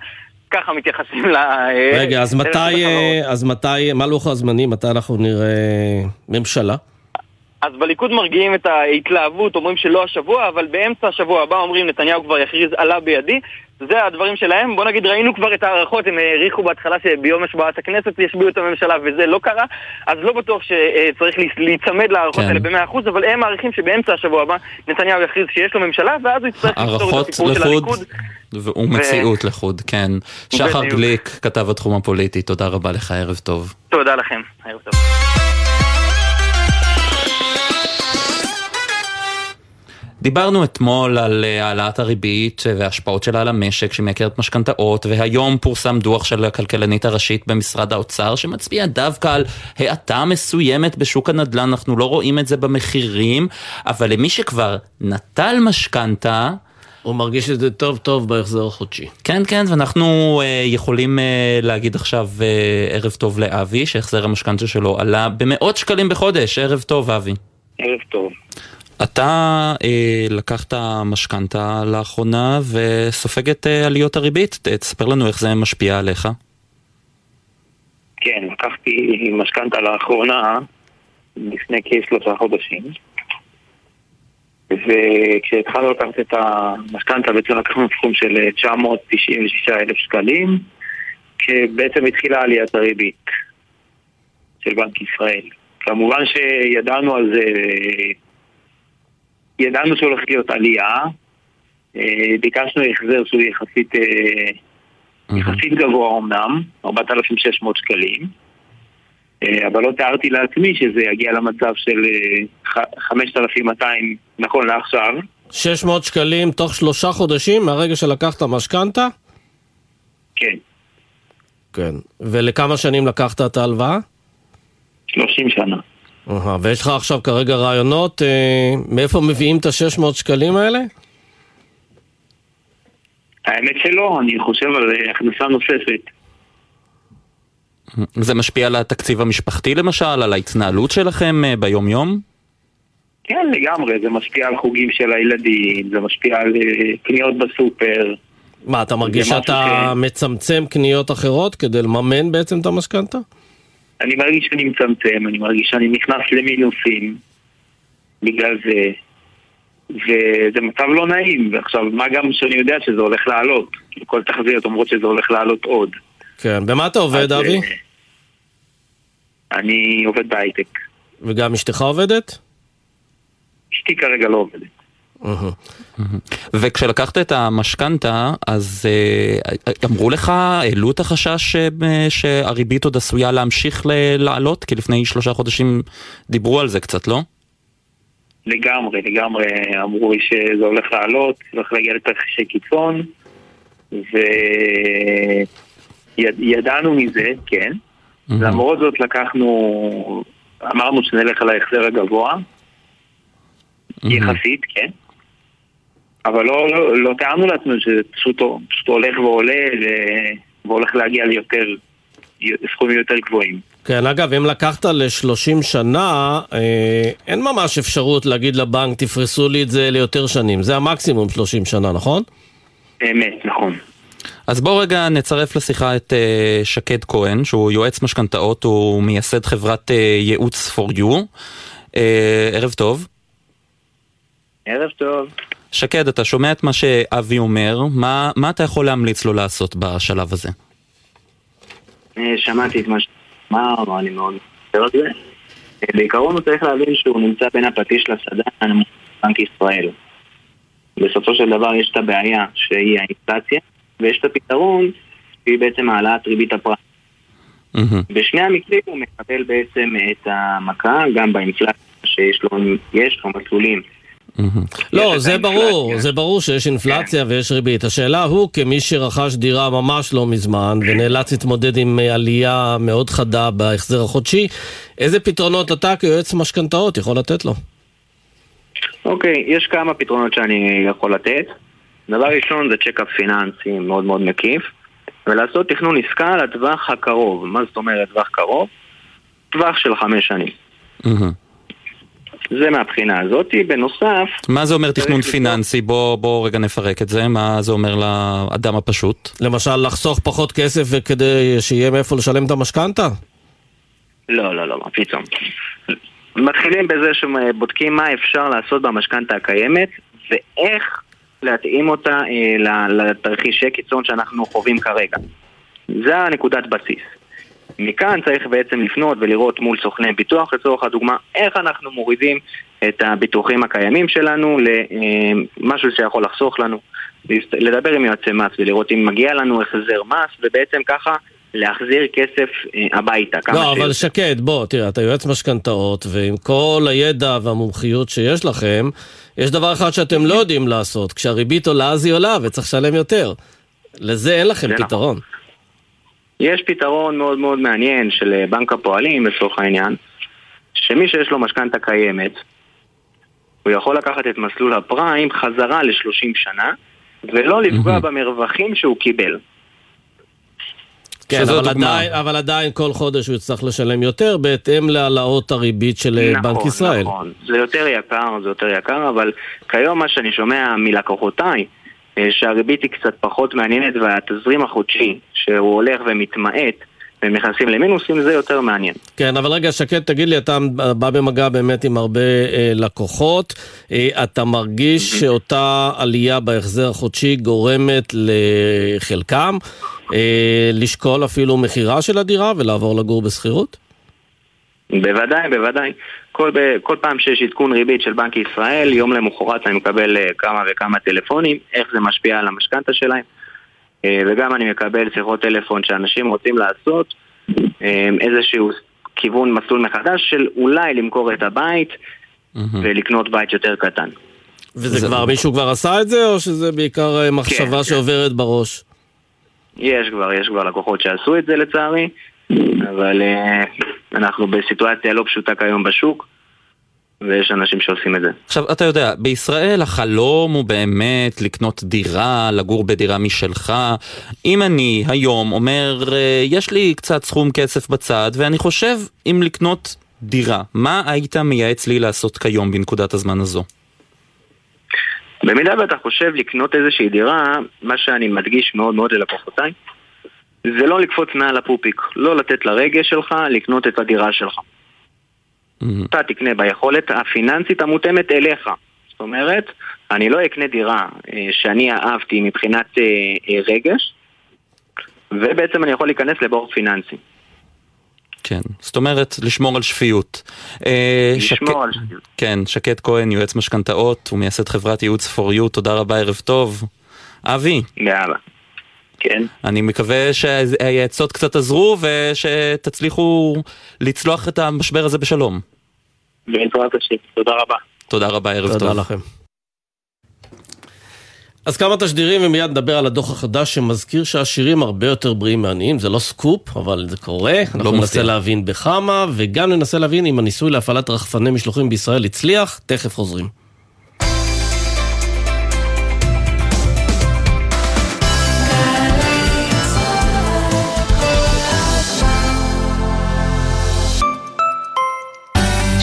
ככה מתייחסים ל... רגע, אז מתי. אה, אז מתי, מה לוח הזמנים? מתי אנחנו נראה ממשלה? אז בליכוד מרגיעים את ההתלהבות, אומרים שלא השבוע, אבל באמצע השבוע הבא אומרים נתניהו כבר יכריז עלה בידי. זה הדברים שלהם. בוא נגיד, ראינו כבר את ההערכות, הם העריכו בהתחלה שביום השבעת הכנסת ישביעו את הממשלה וזה לא קרה, אז לא בטוח שצריך להיצמד להערכות כן. האלה במאה אחוז, אבל הם מעריכים שבאמצע השבוע הבא נתניהו יכריז שיש לו ממשלה, ואז הוא יצטרך לפתור את הערכות הסיפור של לחוד הליכוד. ומציאות לחוד, כן. שחר בדיוק. גליק, כתב התחום הפוליטי, תודה רבה לך, ערב טוב. תודה לכם, ערב טוב. דיברנו אתמול על אה, העלאת הריבית וההשפעות שלה על המשק שמייקרת משכנתאות והיום פורסם דוח של הכלכלנית הראשית במשרד האוצר שמצביע דווקא על האטה מסוימת בשוק הנדל"ן, אנחנו לא רואים את זה במחירים, אבל למי שכבר נטל משכנתה הוא מרגיש את זה טוב טוב בהחזר החודשי. כן, כן, ואנחנו אה, יכולים אה, להגיד עכשיו אה, ערב טוב לאבי, שהחזר המשכנתה שלו עלה במאות שקלים בחודש. ערב טוב, אבי. ערב טוב. אתה אה, לקחת משכנתה לאחרונה וסופג את אה, עליות הריבית. תספר לנו איך זה משפיע עליך. כן, לקחתי משכנתה לאחרונה, לפני כשלושה חודשים, וכשהתחלנו לקחת את המשכנתה בעצם לקחנו סכום של 996 אלף שקלים, כשבעצם התחילה עליית הריבית של בנק ישראל. כמובן שידענו על זה, ידענו שהולכת להיות עלייה, אה, ביקשנו החזר שהוא יחסית, אה, יחסית גבוה אמנם, 4,600 שקלים, אה, אבל לא תיארתי לעצמי שזה יגיע למצב של אה, ח- 5,200 נכון לעכשיו. 600 שקלים תוך שלושה חודשים מהרגע שלקחת משכנתה? כן. כן. ולכמה שנים לקחת את ההלוואה? 30 שנה. אהה, ויש לך עכשיו כרגע רעיונות אה, מאיפה מביאים את ה-600 שקלים האלה? האמת שלא, אני חושב על אה, הכנסה נוספת. זה משפיע על התקציב המשפחתי למשל, על ההתנהלות שלכם אה, ביום-יום? כן, לגמרי, זה משפיע על חוגים של הילדים, זה משפיע על אה, קניות בסופר. מה, אתה מרגיש שאתה מצמצם קניות אחרות כדי לממן בעצם את המשכנתה? אני מרגיש שאני מצמצם, אני מרגיש שאני נכנס למינוסים בגלל זה, וזה מצב לא נעים, ועכשיו, מה גם שאני יודע שזה הולך לעלות, כל תחזיות אומרות שזה הולך לעלות עוד. כן. במה אתה עובד, אז, אבי? אה, אני עובד בהייטק. וגם אשתך עובדת? אשתי כרגע לא עובדת. וכשלקחת את המשכנתה, אז אה, אמרו לך, העלו את החשש אה, שהריבית עוד עשויה להמשיך לעלות? כי לפני שלושה חודשים דיברו על זה קצת, לא? לגמרי, לגמרי אמרו לי שזה הולך לעלות, הולך להגיע לתרחישי קיצון, וידענו מזה, כן. למרות זאת לקחנו, אמרנו שנלך על ההחזר הגבוה, יחסית, כן. אבל לא, לא, לא טענו לעצמנו שזה פשוט, פשוט הולך ועולה ו- והולך להגיע ליותר, סכומים יותר גבוהים. כן, אגב, אם לקחת ל-30 שנה, אה, אין ממש אפשרות להגיד לבנק, תפרסו לי את זה ליותר שנים. זה המקסימום 30 שנה, נכון? אמת, נכון. אז בואו רגע נצרף לשיחה את uh, שקד כהן, שהוא יועץ משכנתאות, הוא מייסד חברת uh, ייעוץ for you. Uh, ערב טוב. ערב טוב. שקד, אתה שומע את מה שאבי אומר, מה, מה אתה יכול להמליץ לו לעשות בשלב הזה? אה, שמעתי את מה שאמר, אני מאוד מצטער על זה. אה, בעיקרון הוא צריך להבין שהוא נמצא בין הפטיש לסדן, בנק ישראל. בסופו של דבר יש את הבעיה שהיא האינפלציה, ויש את הפתרון שהיא בעצם העלאת ריבית הפרט. בשני המקרים הוא מקבל בעצם את המכה, גם באינפלציה שיש לו, יש לו מסלולים. לא, זה ברור, זה ברור שיש אינפלציה ויש ריבית. השאלה הוא, כמי שרכש דירה ממש לא מזמן ונאלץ להתמודד עם עלייה מאוד חדה בהחזר החודשי, איזה פתרונות אתה כיועץ משכנתאות יכול לתת לו? אוקיי, יש כמה פתרונות שאני יכול לתת. דבר ראשון זה checkup פיננסי מאוד מאוד מקיף, ולעשות תכנון אסטרטגיה לטווח הקרוב. מה זאת אומרת טווח קרוב? טווח של חמש שנים. זה מהבחינה הזאת. בנוסף... מה זה אומר תכנון פיננסי? בוא, בוא רגע נפרק את זה. מה זה אומר לאדם הפשוט? למשל, לחסוך פחות כסף וכדי שיהיה מאיפה לשלם את המשכנתה? לא, לא, לא, מה פתאום. מתחילים בזה שבודקים מה אפשר לעשות במשכנתה הקיימת ואיך להתאים אותה אה, לתרחישי קיצון שאנחנו חווים כרגע. זה הנקודת בסיס. מכאן צריך בעצם לפנות ולראות מול סוכני ביטוח לצורך הדוגמה איך אנחנו מורידים את הביטוחים הקיימים שלנו למשהו שיכול לחסוך לנו, לדבר עם יועצי מס ולראות אם מגיע לנו החזר מס ובעצם ככה להחזיר כסף אה, הביתה. לא, אבל. שקד, בוא, תראה, אתה יועץ משכנתאות ועם כל הידע והמומחיות שיש לכם, יש דבר אחד שאתם לא יודעים לעשות, כשהריבית עולה אז היא עולה וצריך לשלם יותר. לזה אין לכם פתרון. נכון. יש פתרון מאוד מאוד מעניין של אה, בנק הפועלים לצורך העניין, שמי שיש לו משכנתה קיימת, הוא יכול לקחת את מסלול הפריים חזרה ל-30 שנה, ולא לפגוע במרווחים שהוא קיבל. כן, אבל עדיין, אבל עדיין כל חודש הוא יצטרך לשלם יותר בהתאם להעלאות הריבית של אה, נכון, בנק ישראל. נכון, זה יותר יקר, זה יותר יקר, אבל כיום מה שאני שומע מלקוחותיי, שהריבית היא קצת פחות מעניינת והתזרים החודשי שהוא הולך ומתמעט והם נכנסים למינוסים זה יותר מעניין. כן, אבל רגע, שקד, תגיד לי, אתה בא במגע באמת עם הרבה אה, לקוחות, אה, אתה מרגיש שאותה עלייה בהחזר החודשי גורמת לחלקם אה, לשקול אפילו מכירה של הדירה ולעבור לגור בשכירות? בוודאי, בוודאי. כל, כל פעם שיש עדכון ריבית של בנק ישראל, יום למחרת אני מקבל uh, כמה וכמה טלפונים, איך זה משפיע על המשכנתה שלהם. Uh, וגם אני מקבל שיחות טלפון שאנשים רוצים לעשות uh, איזשהו כיוון מסלול מחדש של אולי למכור את הבית mm-hmm. ולקנות בית יותר קטן. וזה כבר, מישהו כבר עשה את זה, או שזה בעיקר מחשבה כן, שעוברת כן. בראש? יש כבר, יש כבר לקוחות שעשו את זה לצערי. אבל uh, אנחנו בסיטואציה לא פשוטה כיום בשוק. ויש אנשים שעושים את זה. עכשיו, אתה יודע, בישראל החלום הוא באמת לקנות דירה, לגור בדירה משלך. אם אני היום אומר, אה, יש לי קצת סכום כסף בצד, ואני חושב אם לקנות דירה, מה היית מייעץ לי לעשות כיום בנקודת הזמן הזו? במידה ואתה חושב לקנות איזושהי דירה, מה שאני מדגיש מאוד מאוד ללקוחותיי, זה לא לקפוץ מעל הפופיק, לא לתת לרגש שלך לקנות את הדירה שלך. Mm-hmm. אתה תקנה ביכולת הפיננסית המותאמת אליך. זאת אומרת, אני לא אקנה דירה אה, שאני אהבתי מבחינת אה, אה, רגש, ובעצם אני יכול להיכנס לבור פיננסי. כן, זאת אומרת, לשמור על שפיות. לשמור שק... על שפיות. כן, שקד כהן, יועץ משכנתאות ומייסד חברת ייעוץ for you, תודה רבה, ערב טוב. אבי. יאללה. כן. אני מקווה שהעצות קצת עזרו ושתצליחו לצלוח את המשבר הזה בשלום. בעזרת השם. תודה רבה. תודה רבה, ערב תודה טוב. לכם. אז כמה תשדירים ומיד נדבר על הדוח החדש שמזכיר שהעשירים הרבה יותר בריאים מעניים, זה לא סקופ, אבל זה קורה. אנחנו לא ננסה. להבין בכמה, וגם ננסה להבין אם הניסוי להפעלת רחפני משלוחים בישראל הצליח, תכף חוזרים.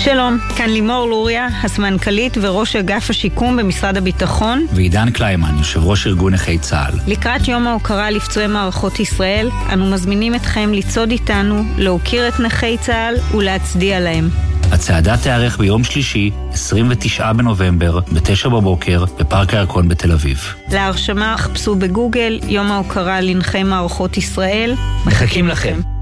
שלום, כאן לימור לוריה, הסמנכ"לית וראש אגף השיקום במשרד הביטחון. ועידן קליימן, יושב ראש ארגון נכי צה"ל. לקראת יום ההוקרה לפצועי מערכות ישראל, אנו מזמינים אתכם לצעוד איתנו, להוקיר את נכי צה"ל ולהצדיע להם. הצעדה תיארך ביום שלישי, 29 בנובמבר, ב-9 בבוקר, בפארק הירקון בתל אביב. להרשמה חפשו בגוגל יום ההוקרה לנכי מערכות ישראל. מחכים לכם.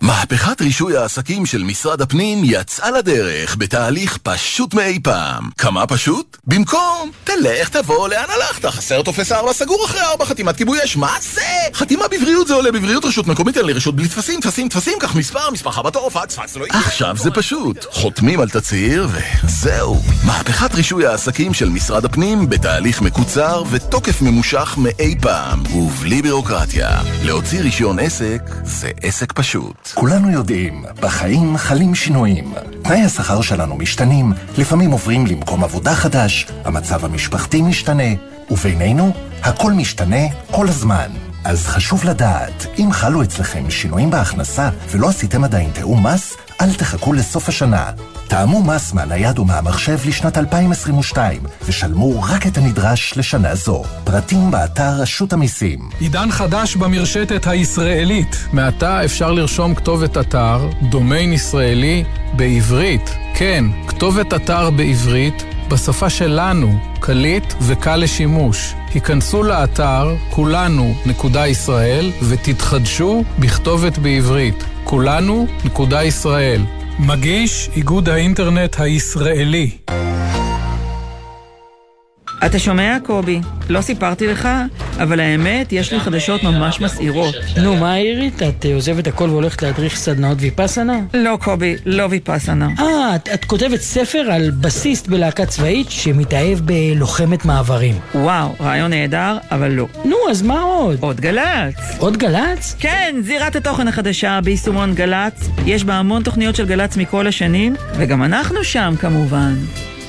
מהפכת רישוי העסקים של משרד הפנים יצאה לדרך בתהליך פשוט מאי פעם. כמה פשוט? במקום, תלך תבוא לאן הלכת, חסר טופס 4 סגור אחרי 4 חתימת כיבוי אש, מה זה? חתימה בבריאות זה עולה בבריאות רשות מקומית אין לי רשות בלי טפסים, טפסים, טפסים, קח מספר, מספר בתור, פקס, פקס לא יקרה. עכשיו זה פשוט, חותמים על תצהיר וזהו. מהפכת רישוי העסקים של משרד הפנים בתהליך מקוצר ותוקף ממושך מאי פעם, ובלי בירוקרטיה. להוציא רישיון עסק זה עסק פשוט. כולנו יודעים, בחיים חלים שינויים. תנאי השכר שלנו משתנים, לפעמים עוברים למקום עבודה חדש, המצב המשפחתי משתנה, ובינינו, הכל משתנה כל הזמן. אז חשוב לדעת, אם חלו אצלכם שינויים בהכנסה ולא עשיתם עדיין תיאום מס, אל תחכו לסוף השנה. תאמו מס מהנייד ומהמחשב לשנת 2022, ושלמו רק את הנדרש לשנה זו. פרטים באתר רשות המיסים. עידן חדש במרשתת הישראלית. מעתה אפשר לרשום כתובת אתר, דומיין ישראלי, בעברית. כן, כתובת אתר בעברית, בשפה שלנו, קליט וקל לשימוש. היכנסו לאתר כולנו.ישראל ותתחדשו בכתובת בעברית. כולנו.ישראל. מגיש איגוד האינטרנט הישראלי. אתה שומע, קובי? לא סיפרתי לך, אבל האמת, יש לי חדשות ממש מסעירות. נו, מה העירית? את עוזבת הכל והולכת להדריך סדנאות ויפאסנה? לא, קובי, לא ויפאסנה. אה, את, את כותבת ספר על בסיסט בלהקה צבאית שמתאהב בלוחמת מעברים. וואו, רעיון נהדר, אבל לא. נו, אז מה עוד? עוד גל"צ. עוד גל"צ? כן, זירת התוכן החדשה ביישומון גל"צ. יש בה המון תוכניות של גל"צ מכל השנים, וגם אנחנו שם כמובן.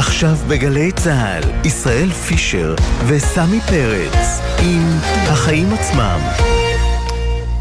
עכשיו בגלי צה"ל, ישראל פישר וסמי פרץ עם החיים עצמם.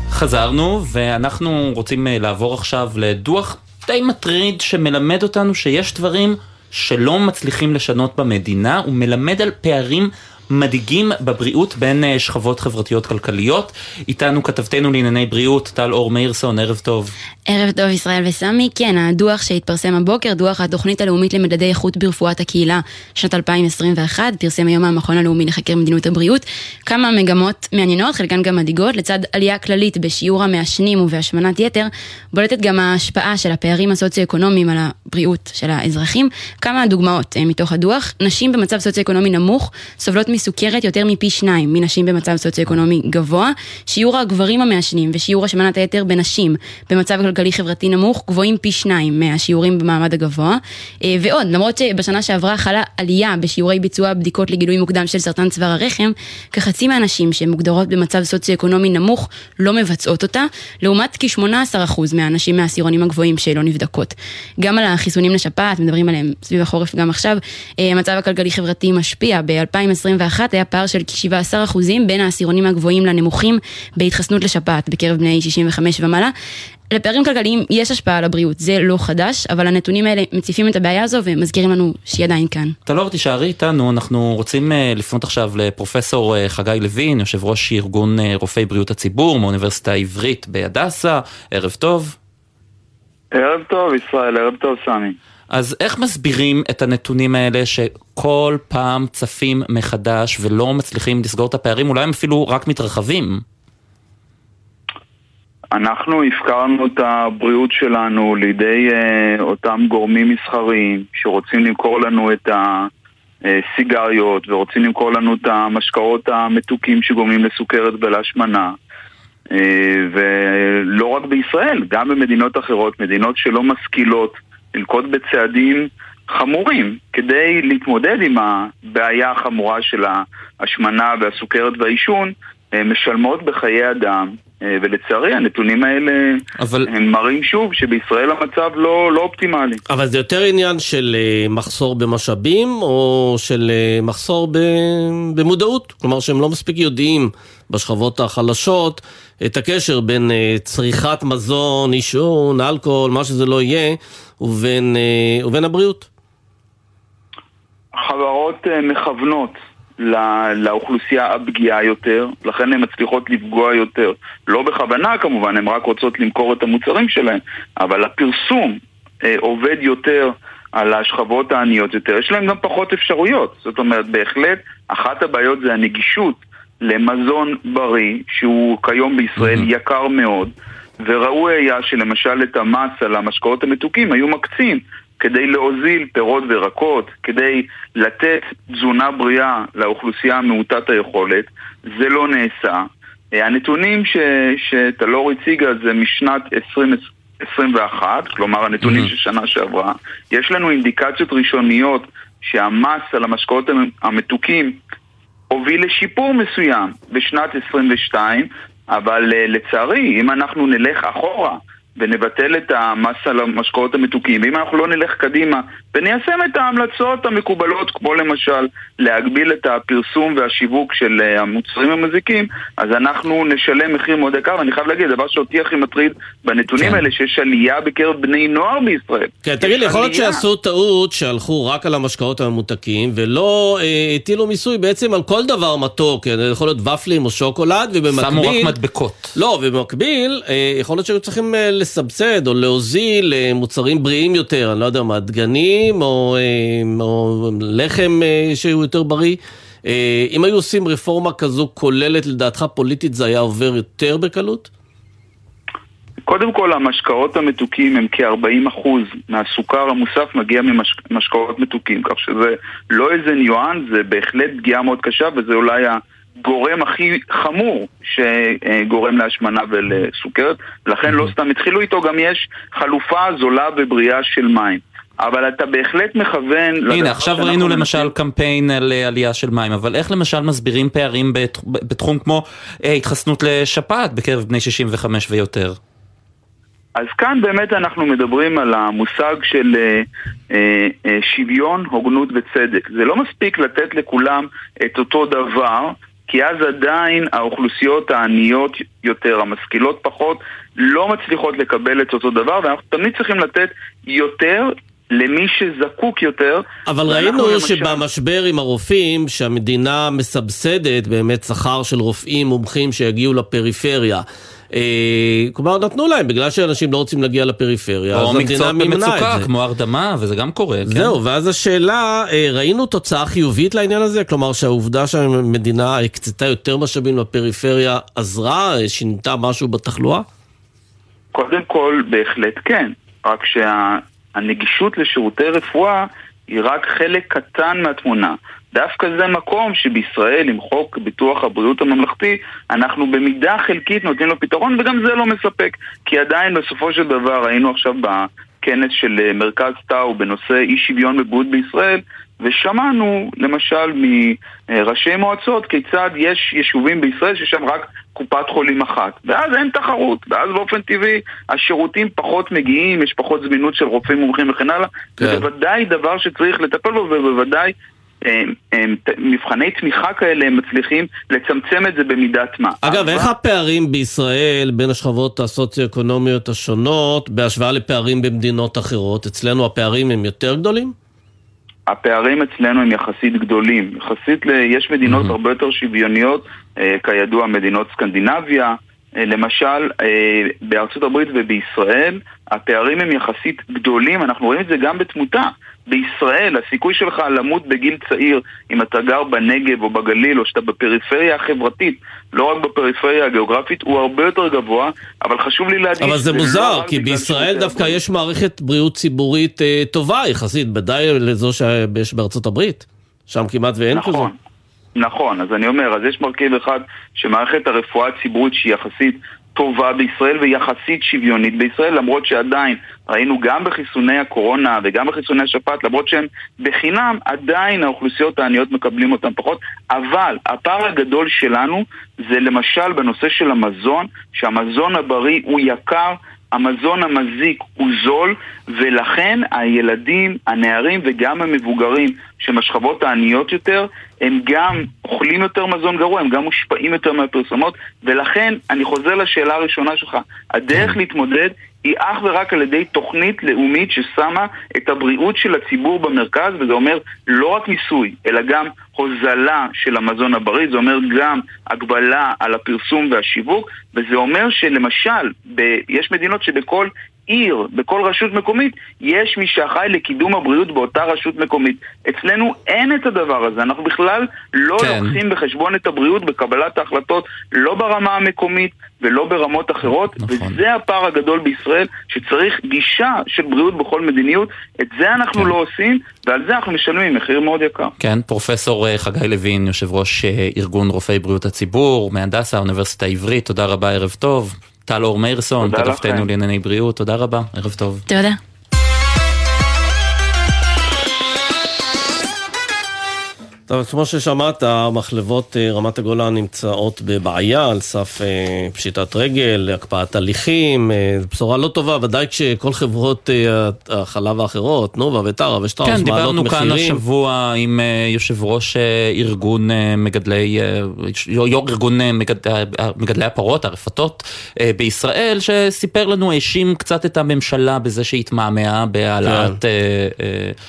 חזרנו, ואנחנו רוצים אה, לעבור עכשיו לדוח די מטריד שמלמד אותנו שיש דברים שלא מצליחים לשנות במדינה, הוא מלמד על פערים מדאיגים בבריאות בין אה, שכבות חברתיות כלכליות. איתנו כתבתנו לענייני בריאות, טל אור מאירסון, ערב טוב. ערב טוב ישראל וסמי, כן, הדוח שהתפרסם הבוקר, דוח התוכנית הלאומית למדדי איכות ברפואת הקהילה, שנת 2021, פרסם היום המכון הלאומי לחקר מדיניות הבריאות, כמה מגמות מעניינות, חלקן גם מדאיגות, לצד עלייה כללית בשיעור המעשנים ובהשמנת יתר, בולטת גם ההשפעה של הפערים הסוציו-אקונומיים על הבריאות של האזרחים. כמה דוגמאות אה, מתוך הדוח, נשים במצב סוציו-אקונומי נמוך סובלות מסוכרת יותר מפי שניים מנשים במצב סוציו-אקונומי גבוה, שיעור הגברים המעשנים ושיעור השמנת היתר בנשים במצב כלכלי חברתי נמוך גבוהים פי שניים מהשיעורים במעמד הגבוה. אה, ועוד, למרות שבשנה שעברה חלה עלייה בשיעורי ביצוע בדיקות לגילוי מוקדם של סרטן צוואר הרחם, כחצי מהנשים שמוגדרות במצב סוציו-אקונומי נמוך לא מבצעות אותה, לעומת כ-18% מהנשים מהעשירונים הגבוהים שלא נבדקות. גם על החיסונים לשפעת, מדברים עליהם סביב החורף גם עכשיו, אה, המצב הכלכלי-חברתי משפיע. ב-2021 2021 היה פער של כ-17% בין העשירונים הגבוהים לנמוכים בהתחסנות לשפעת בקרב בני 65 ומעלה. לפערים כלכליים יש השפעה על הבריאות, זה לא חדש, אבל הנתונים האלה מציפים את הבעיה הזו ומזכירים לנו שהיא עדיין כאן. טלור, תישארי איתנו, אנחנו רוצים אה, לפנות עכשיו לפרופסור אה, חגי לוין, יושב ראש ארגון אה, רופאי בריאות הציבור מאוניברסיטה העברית בהדסה, ערב טוב. ערב טוב ישראל, ערב טוב סמי. אז איך מסבירים את הנתונים האלה שכל פעם צפים מחדש ולא מצליחים לסגור את הפערים, אולי הם אפילו רק מתרחבים? אנחנו הפקרנו את הבריאות שלנו לידי uh, אותם גורמים מסחריים שרוצים למכור לנו את הסיגריות ורוצים למכור לנו את המשקאות המתוקים שגורמים לסוכרת ולהשמנה. Uh, ולא רק בישראל, גם במדינות אחרות, מדינות שלא משכילות לנקוט בצעדים חמורים כדי להתמודד עם הבעיה החמורה של ההשמנה והסוכרת והעישון, uh, משלמות בחיי אדם אה, ולצערי הנתונים האלה אבל... הם מראים שוב שבישראל המצב לא, לא אופטימלי. אבל זה יותר עניין של אה, מחסור במשאבים או של אה, מחסור. במודעות? כלומר שהם לא מספיק יודעים בשכבות החלשות את הקשר בין צריכת מזון, עישון, אלכוהול, מה שזה לא יהיה, ובין, ובין הבריאות. חברות מכוונות לא, לאוכלוסייה הפגיעה יותר, לכן הן מצליחות לפגוע יותר. לא בכוונה כמובן, הן רק רוצות למכור את המוצרים שלהן, אבל הפרסום אה, עובד יותר על השכבות העניות יותר. יש להן גם פחות אפשרויות. זאת אומרת, בהחלט, אחת הבעיות זה הנגישות למזון בריא, שהוא כיום בישראל mm-hmm. יקר מאוד. וראוי היה שלמשל את המס על המשקאות המתוקים היו מקצים כדי להוזיל פירות וירקות, כדי לתת תזונה בריאה לאוכלוסייה מעוטת היכולת, זה לא נעשה. אה, הנתונים ש, שטלור הציגה זה משנת 2021, כלומר הנתונים. של שנה שעברה. יש לנו אינדיקציות ראשוניות שהמס על המשקאות המתוקים הוביל לשיפור מסוים בשנת 22, אבל אה, לצערי, אם אנחנו נלך אחורה ונבטל את המס על המשקאות המתוקים, ואם אנחנו לא נלך קדימה וניישם את ההמלצות המקובלות, כמו למשל להגביל את הפרסום והשיווק של אה, המוצרים המזיקים, אז אנחנו נשלם מחיר מאוד יקר, ואני חייב להגיד, הדבר שאותי הכי מטריד בנתונים כן. האלה, שיש עלייה בקרב בני נוער בישראל. כן, תגיד לי, יכול להיות שעשו טעות שהלכו רק על המשקאות הממותקים, ולא אה, הטילו מיסוי בעצם על כל דבר מתוק, כן, יכול להיות ופלים או שוקולד, ובמקביל... שמו רק מדבקות. לא, ובמקביל, אה, יכול להיות שהיו צריכים אה, לסבסד או להוזיל אה, מוצרים בריאים יותר, אני לא יודע מה, דגנים או, אה, או לחם אה, שהוא יותר בריא. אם היו עושים רפורמה כזו כוללת, לדעתך פוליטית זה היה עובר יותר בקלות? קודם כל, המשקאות המתוקים הם כ-40% מהסוכר המוסף מגיע ממשקאות מתוקים, כך שזה לא איזה ניואנס, זה בהחלט פגיעה מאוד קשה, וזה אולי הגורם הכי חמור שגורם להשמנה ולסוכרת, ולכן לא סתם התחילו איתו, גם יש חלופה זולה ובריאה של מים. אבל אתה בהחלט מכוון... הנה, עכשיו ראינו למשל קמפיין על אה, עלייה של מים, אבל איך למשל מסבירים פערים בתחום כמו אה, התחסנות לשפעת בקרב בני 65 ויותר? אז כאן באמת אנחנו מדברים על המושג של אה, אה, אה, שוויון, הוגנות וצדק. זה לא מספיק לתת לכולם את אותו דבר, כי אז עדיין האוכלוסיות העניות יותר, המשכילות פחות, לא מצליחות לקבל את אותו דבר, ואנחנו תמיד צריכים לתת יותר למי שזקוק יותר. אבל ראינו למשל... שבמשבר עם הרופאים, שהמדינה מסבסדת באמת שכר של רופאים מומחים שיגיעו לפריפריה. אה, כלומר נתנו להם בגלל שאנשים לא רוצים להגיע לפריפריה, אז המדינה מימנה את זה. או מקצועות במצוקה כמו הרדמה וזה גם קורה. כן? זהו, ואז השאלה, אה, ראינו תוצאה חיובית לעניין הזה? כלומר שהעובדה שהמדינה הקצתה יותר משאבים לפריפריה עזרה, שינתה משהו בתחלואה? קודם כל בהחלט כן, רק שה... הנגישות לשירותי רפואה היא רק חלק קטן מהתמונה. דווקא זה מקום שבישראל, עם חוק ביטוח הבריאות הממלכתי, אנחנו במידה חלקית נותנים לו פתרון, וגם זה לא מספק. כי עדיין בסופו של דבר היינו עכשיו בכנס של אה, מרכז טאו בנושא אי שוויון בבריאות בישראל, ושמענו למשל מראשי מועצות כיצד יש יישובים בישראל שיש שם רק קופת חולים אחת ואז אין תחרות, ואז באופן טבעי השירותים פחות מגיעים, יש פחות זמינות של רופאים מומחים וכן הלאה כן. זה בוודאי דבר שצריך לטפל בו ובוודאי מבחני תמיכה כאלה הם מצליחים לצמצם את זה במידת מה. אגב, איך הפערים בישראל בין השכבות הסוציו-אקונומיות השונות בהשוואה לפערים במדינות אחרות? אצלנו הפערים הם יותר גדולים? הפערים אצלנו הם יחסית גדולים. יחסית ל... יש מדינות mm-hmm. הרבה יותר שוויוניות, אה, כידוע מדינות סקנדינביה, אה, למשל אה, בארצות הברית ובישראל, הפערים הם יחסית גדולים, אנחנו רואים את זה גם בתמותה. בישראל הסיכוי שלך למות בגיל צעיר אם אתה גר בנגב או בגליל או שאתה בפריפריה החברתית, לא רק בפריפריה הגיאוגרפית, הוא הרבה יותר גבוה, אבל חשוב לי להדגיש... אבל זה, זה לא מוזר, לא כי בישראל דווקא הרבה. יש מערכת בריאות ציבורית אה, טובה יחסית, ודאי לזו שיש בארצות הברית. שם כמעט ואין נכון. כזו. נכון, אז אני אומר, אז יש מרכיב אחד שמערכת הרפואה הציבורית שהיא יחסית טובה בישראל ויחסית שוויונית בישראל, למרות שעדיין ראינו גם בחיסוני הקורונה וגם בחיסוני השפעת, למרות שהם בחינם, עדיין האוכלוסיות העניות מקבלים אותם פחות, אבל הפער הגדול שלנו זה למשל בנושא של המזון, שהמזון הבריא הוא יקר המזון המזיק הוא זול, ולכן הילדים, הנערים וגם המבוגרים שהם השכבות העניות יותר, הם גם אוכלים יותר מזון גרוע, הם גם מושפעים יותר מהפרסומות, ולכן אני חוזר לשאלה הראשונה שלך, הדרך להתמודד היא אך ורק על ידי תוכנית לאומית ששמה את הבריאות של הציבור במרכז, וזה אומר לא רק מיסוי, אלא גם הוזלה של המזון הבריא, זה אומר גם הגבלה על הפרסום והשיווק, וזה אומר שלמשל, ב- יש מדינות שבכל עיר, בכל רשות מקומית, יש מי שאחראי לקידום הבריאות באותה רשות מקומית. אצלנו אין את הדבר הזה, אנחנו בכלל לא כן. לוקחים בחשבון את הבריאות בקבלת ההחלטות, לא ברמה המקומית ולא ברמות אחרות, נכון. וזה הפער הגדול בישראל, שצריך גישה של בריאות בכל מדיניות, את זה אנחנו כן. לא עושים, ועל זה אנחנו משלמים מחיר מאוד יקר. כן, פרופסור אה, חגי לוין, יושב ראש אה, ארגון רופאי בריאות הציבור, מהדסה, האוניברסיטה העברית, תודה רבה, ערב טוב. טל אור מאירסון, כתבתנו לענייני בריאות, תודה רבה, ערב טוב. תודה. טוב, כמו ששמעת, מחלבות אה, רמת הגולן נמצאות בבעיה על סף אה, פשיטת רגל, הקפאת הליכים, אה, בשורה לא טובה, ודאי כשכל חברות החלב האחרות, תנובה וטרה ושטראוס כן, מעלות מחירים. כן, דיברנו כאן השבוע עם יושב ראש ארגון מגדלי, יו"ר ארגון מגד, מגדלי הפרות, הרפתות בישראל, שסיפר לנו, האשים קצת את הממשלה בזה שהתמהמהה בהעלאת... כן.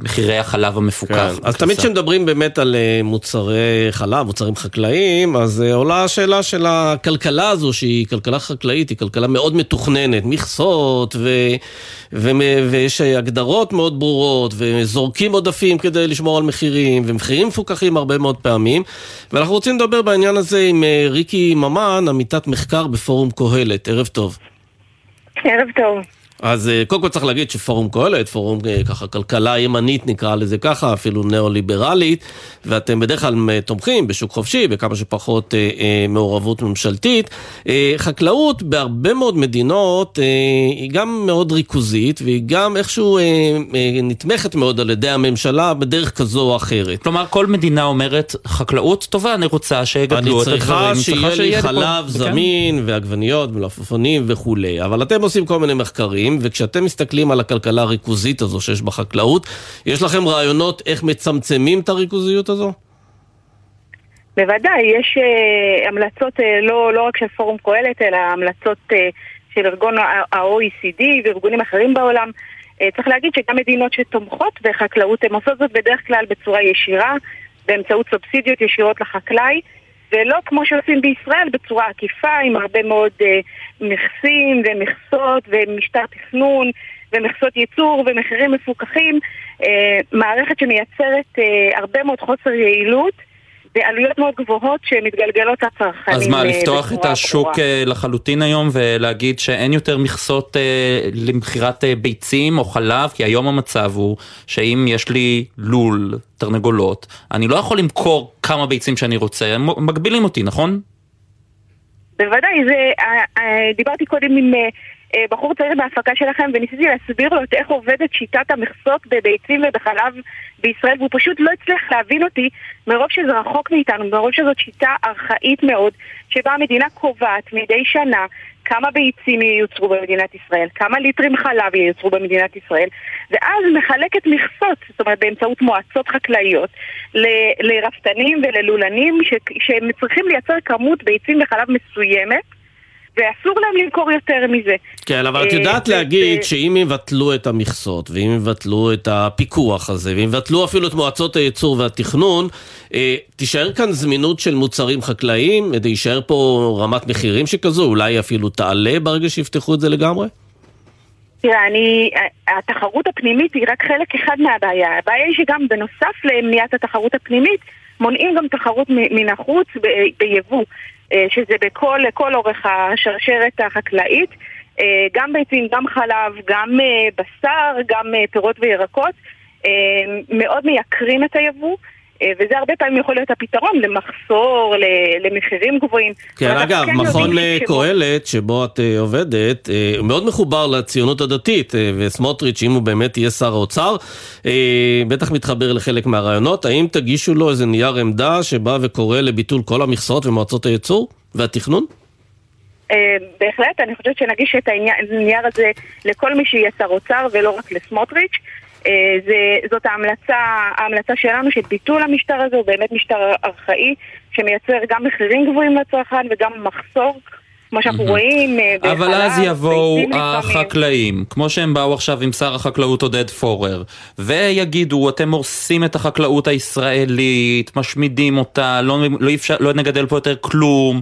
מחירי החלב המפוקח. כן. אז תמיד כשמדברים באמת על אה, מוצרי חלב, מוצרים חקלאיים, אז אה, עולה השאלה של הכלכלה הזו, שהיא כלכלה חקלאית, היא כלכלה מאוד מתוכננת, מכסות, ו... ו... ויש הגדרות מאוד ברורות, וזורקים עודפים כדי לשמור על מחירים, ומחירים מפוקחים הרבה מאוד פעמים. ואנחנו רוצים לדבר בעניין הזה עם אה, ריקי ממן, עמיתת מחקר בפורום קהלת. ערב טוב. ערב טוב. אז אה, קודם כל צריך להגיד שפורום קהלת, פורום אה, ככה כלכלה ימנית נקרא לזה ככה, אפילו ניאו-ליברלית, ואתם בדרך כלל אה, תומכים בשוק חופשי, בכמה שפחות אה, אה, מעורבות ממשלתית. אה, חקלאות בהרבה מאוד מדינות אה, היא גם מאוד ריכוזית, והיא גם איכשהו אה, אה, נתמכת מאוד על ידי הממשלה בדרך כזו או אחרת. כלומר, כל מדינה אומרת, חקלאות טובה, אני רוצה שיגדלו את הדברים, אני צריכה שיהיה לי חלב זמין, ועגבניות, מלפפונים וכולי, אבל אתם עושים כל מיני מחקרים. חקלאים, וכשאתם מסתכלים על הכלכלה הריכוזית הזו שיש בחקלאות, יש לכם רעיונות איך מצמצמים את הריכוזיות הזו? בוודאי, יש uh, המלצות uh, לא, לא רק של פורום קהלת, אלא המלצות uh, של ארגון ה-OECD וארגונים אחרים בעולם. Uh, צריך להגיד שגם מדינות שתומכות בחקלאות, הן עושות זאת בדרך כלל בצורה ישירה, באמצעות סובסידיות ישירות לחקלאי, ולא כמו שעושים בישראל, בצורה עקיפה, עם הרבה מאוד uh, מכסים ומכסות ומשטר תכנון ומכסות ייצור ומחירים מפוקחים, uh, מערכת שמייצרת uh, הרבה מאוד חוסר יעילות. בעלויות מאוד גבוהות שמתגלגלות לצרכנים. אז מה, לפתוח את השוק ברורה. לחלוטין היום ולהגיד שאין יותר מכסות למכירת ביצים או חלב? כי היום המצב הוא שאם יש לי לול תרנגולות, אני לא יכול למכור כמה ביצים שאני רוצה, הם מגבילים אותי, נכון? בוודאי, זה, אה, אה, דיברתי קודם עם אה, בחור צעיר בהפקה שלכם וניסיתי להסביר לו איך עובדת שיטת המכסות בביצים ובחלב בישראל והוא פשוט לא הצליח להבין אותי מרוב שזה רחוק מאיתנו, מרוב שזאת שיטה ארכאית מאוד שבה המדינה קובעת מדי שנה כמה ביצים ייוצרו במדינת ישראל, כמה ליטרים חלב ייוצרו במדינת ישראל, ואז מחלקת מכסות, זאת אומרת באמצעות מועצות חקלאיות, ל- לרפתנים וללולנים ש- שהם צריכים לייצר כמות ביצים וחלב מסוימת. ואסור להם למכור יותר מזה. כן, אבל את אה, יודעת להגיד שאם יבטלו את המכסות, ואם יבטלו את הפיקוח הזה, ואם יבטלו אפילו את מועצות הייצור והתכנון, אה, תישאר כאן זמינות של מוצרים חקלאיים, יישאר פה רמת מחירים שכזו, אולי אפילו תעלה ברגע שיפתחו את זה לגמרי? תראה, אני, התחרות הפנימית היא רק חלק אחד מהבעיה. הבעיה היא שגם בנוסף למניעת התחרות הפנימית, מונעים גם תחרות מן החוץ ביבוא, אה, שזה בכל כל אורך השרשרת החקלאית. אה, גם ביצים, גם חלב, גם אה, בשר, גם אה, פירות וירקות, אה, מאוד מייקרים את היבוא. אה, וזה הרבה פעמים יכול להיות הפתרון למחסור, למחירים גבוהים. כן, אגב, כן מכון אה, שבו- קהלת, שבו את אה, עובדת, מאוד מחובר לציונות הדתית, וסמוטריץ', אם הוא באמת יהיה שר האוצר, בטח מתחבר לחלק מהרעיונות. האם תגישו לו איזה נייר עמדה שבא וקורא לביטול כל המכסות ומועצות הייצור והתכנון? בהחלט, אני חושבת שנגיש את הנייר הזה לכל מי שיהיה שר אוצר ולא רק לסמוטריץ'. אה, זה, זאת ההמלצה, ההמלצה שלנו שביטול המשטר הזה הוא באמת משטר ארכאי שמייצר גם מחירים גבוהים לצרכן וגם מחסור, כמו שאנחנו רואים אה, בחלב, אבל אז יבואו. החקלאים, כמו שהם באו עכשיו עם שר החקלאות עודד פורר, ויגידו, אתם הורסים את החקלאות הישראלית, משמידים אותה, לא, לא, אפשר, לא נגדל פה יותר כלום.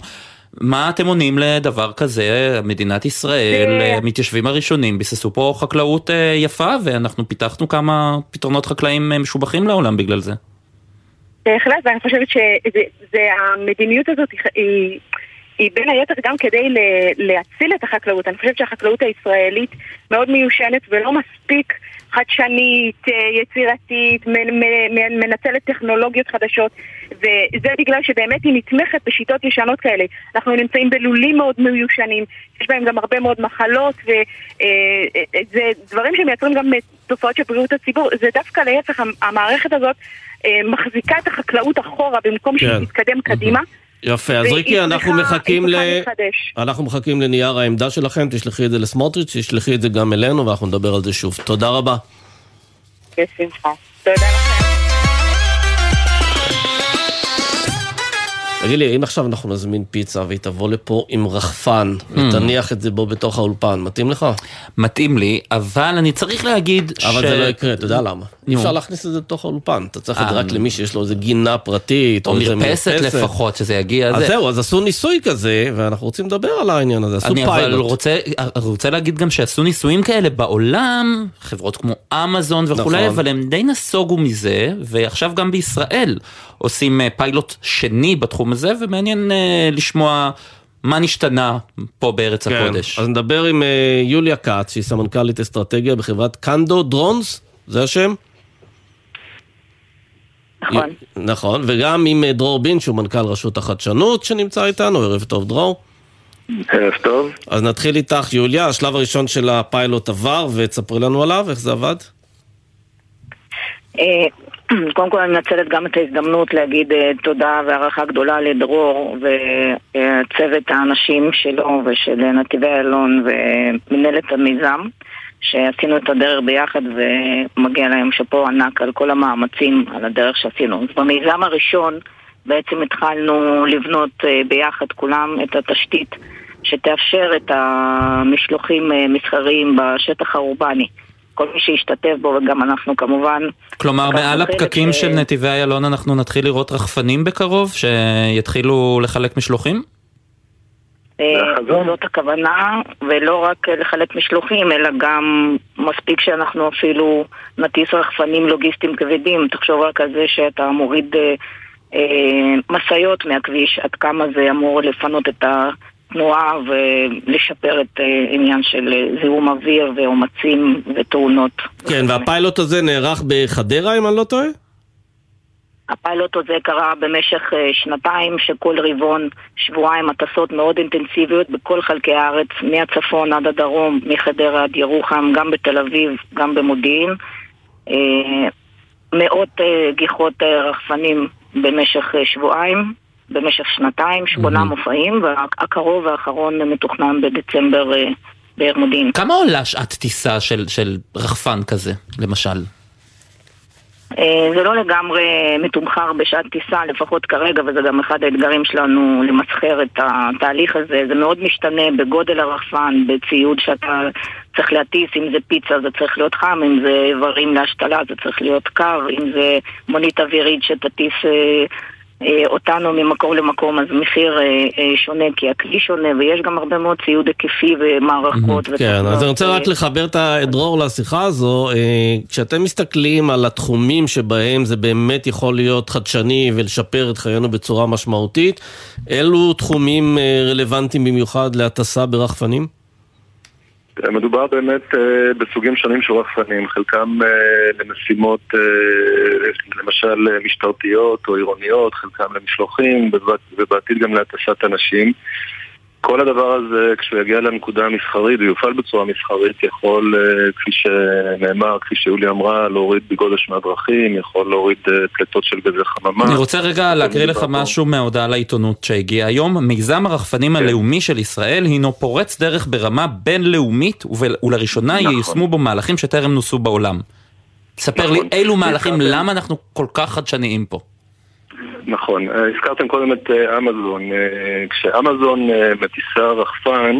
מה אתם עונים לדבר כזה? מדינת ישראל, המתיישבים הראשונים ביססו פה חקלאות אה, יפה, ואנחנו פיתחנו כמה פתרונות חקלאיים אה, משובחים לעולם בגלל זה. בהחלט, ואני חושבת שהמדיניות הזאת היא, היא, בין היתר גם כדי להציל את החקלאות. אני חושבת שהחקלאות הישראלית מאוד מיושנת ולא מספיק חדשנית, אה, יצירתית, מנצלת טכנולוגיות חדשות, וזה בגלל שבאמת היא נתמכת בשיטות ישנות כאלה. אנחנו נמצאים בלולים מאוד מיושנים, יש בהם גם הרבה מאוד מחלות, וזה דברים שמייצרים גם תופעות של בריאות הציבור. זה דווקא להפך, המ- המערכת הזאת אה, מחזיקה את החקלאות אחורה במקום שהיא כן. תתקדם קדימה. יפה, אז ריקי, אנחנו מחכים ל... אנחנו מחכים לנייר העמדה שלכם, תשלחי את זה לסמוטריץ', תשלחי את זה גם אלינו, ואנחנו נדבר על זה שוב. תודה רבה. בשמחה. תודה לכם. תגיד לי, אם עכשיו אנחנו נזמין פיצה והיא תבוא לפה עם רחפן, ותניח את זה בו בתוך האולפן, מתאים לך? מתאים לי, אבל אני צריך להגיד אבל ש... זה לא יקרה, אתה יודע למה? אי. אפשר להכניס את זה לתוך האולפן, אתה צריך את זה אה, רק למי שיש לו איזה גינה פרטית, או מרפסת לפחות, שזה יגיע. אז זה. זהו, אז עשו ניסוי כזה, ואנחנו רוצים לדבר על העניין הזה, עשו אני אבל פיילוט. רוצה, רוצה להגיד גם שעשו ניסויים כאלה בעולם, חברות כמו אמזון וכולי, נכון. אבל הם די נסוגו מזה, ועכשיו גם בישראל עושים אה, פיילוט שני בתחום הזה, ומעניין אה, לשמוע מה נשתנה פה בארץ כן, הקודש. אז נדבר עם אה, יוליה כץ, שהיא סמנכ"לית אסטרטגיה בחברת קנדו דרונס, זה השם? נכון. נכון, וגם עם אה, דרור בין, שהוא מנכ"ל רשות החדשנות, שנמצא איתנו, ערב טוב דרור. ערב טוב. אז נתחיל איתך, יוליה, השלב הראשון של הפיילוט עבר, ותספרי לנו עליו, איך זה עבד. *clears throat* קודם כל אני מנצלת גם את ההזדמנות להגיד אה, תודה והערכה גדולה לדרור וצוות האנשים שלו ושל נתיבי איילון ומנהלת המיזם שעשינו את הדרך ביחד ומגיע להם שאפו ענק על כל המאמצים על הדרך שעשינו. במיזם הראשון בעצם התחלנו לבנות אה, ביחד כולם את התשתית שתאפשר את המשלוחים אה, מסחריים בשטח האורבני. כל מי שהשתתף בו וגם אנחנו כמובן כלומר, מעל הפקקים אה, של נתיבי איילון אנחנו נתחיל לראות רחפנים בקרוב, שיתחילו לחלק משלוחים? אה, זאת הכוונה, ולא רק אה, לחלק משלוחים, אלא גם מספיק שאנחנו אפילו נטיס רחפנים לוגיסטיים כבדים. תחשוב רק על זה שאתה מוריד אה, אה, משאיות מהכביש, עד כמה זה אמור לפנות את התנועה ולשפר את אה, עניין של אה, זיהום אוויר ועומסים ותאונות. כן, והפיילוט הזה נערך בחדרה, אם אני לא טועה? הפיילוט הזה קרה במשך אה, שנתיים, שכל רבעון, שבועיים הטסות מאוד אינטנסיביות בכל חלקי הארץ, מהצפון עד הדרום, מחדרה עד ירוחם, גם בתל אביב, גם במודיעין. אה, מאות אה, גיחות אה, רחפנים במשך אה, שבועיים, במשך שנתיים, שמונה. מופעים, והקרוב האחרון מתוכנן בדצמבר אה, בעיר מודיעין. כמה עולה שעת טיסה של, של רחפן כזה, למשל? אה, זה לא לגמרי מתומחר בשעת טיסה, לפחות כרגע, וזה גם אחד האתגרים שלנו למסחר את התהליך הזה. זה מאוד משתנה בגודל הרחפן, בציוד שאתה צריך להטיס, אם זה פיצה זה צריך להיות חם, אם זה איברים להשתלה זה צריך להיות קר, אם זה מונית אווירית שתטיס אה, אותנו ממקום למקום, אז מחיר אה, אה, שונה, כי הכלי שונה, ויש גם הרבה מאוד ציוד היקפי ומערכות. כן, אז אני רוצה אה, רק לחבר את ה- את דרור לשיחה הזו. אה, כשאתם מסתכלים על התחומים שבהם זה באמת יכול להיות חדשני ולשפר את חיינו בצורה משמעותית, אילו תחומים אה, רלוונטיים במיוחד להטסה ברחפנים? מדובר באמת אה, בסוגים שונים של רחפנים, חלקם אה, למשימות אה, למשל משטרתיות או עירוניות, חלקם למשלוחים ובעתיד גם להטסת אנשים. כל הדבר הזה, כשהוא יגיע לנקודה המסחרית ויופעל בצורה מסחרית, יכול, אה, כפי שנאמר, כפי שיולי אמרה, להוריד בגודש מהדרכים, יכול להוריד אה, פליטות של גזי חממה. אני רוצה רגע להקריא לך משהו מההודעה לעיתונות שהגיעה היום. מיזם הרחפנים הלאומי של ישראל הינו פורץ דרך ברמה בינלאומית ול- ולראשונה נכון. ייושמו בו מהלכים שטרם נוסו בעולם. ספר לי נכון. אילו מהלכים. למה אנחנו כל כך חדשניים פה? נכון, אה, הזכרתם קודם את אה, אמזון. אה, כשאמזון מטיסה רחפן,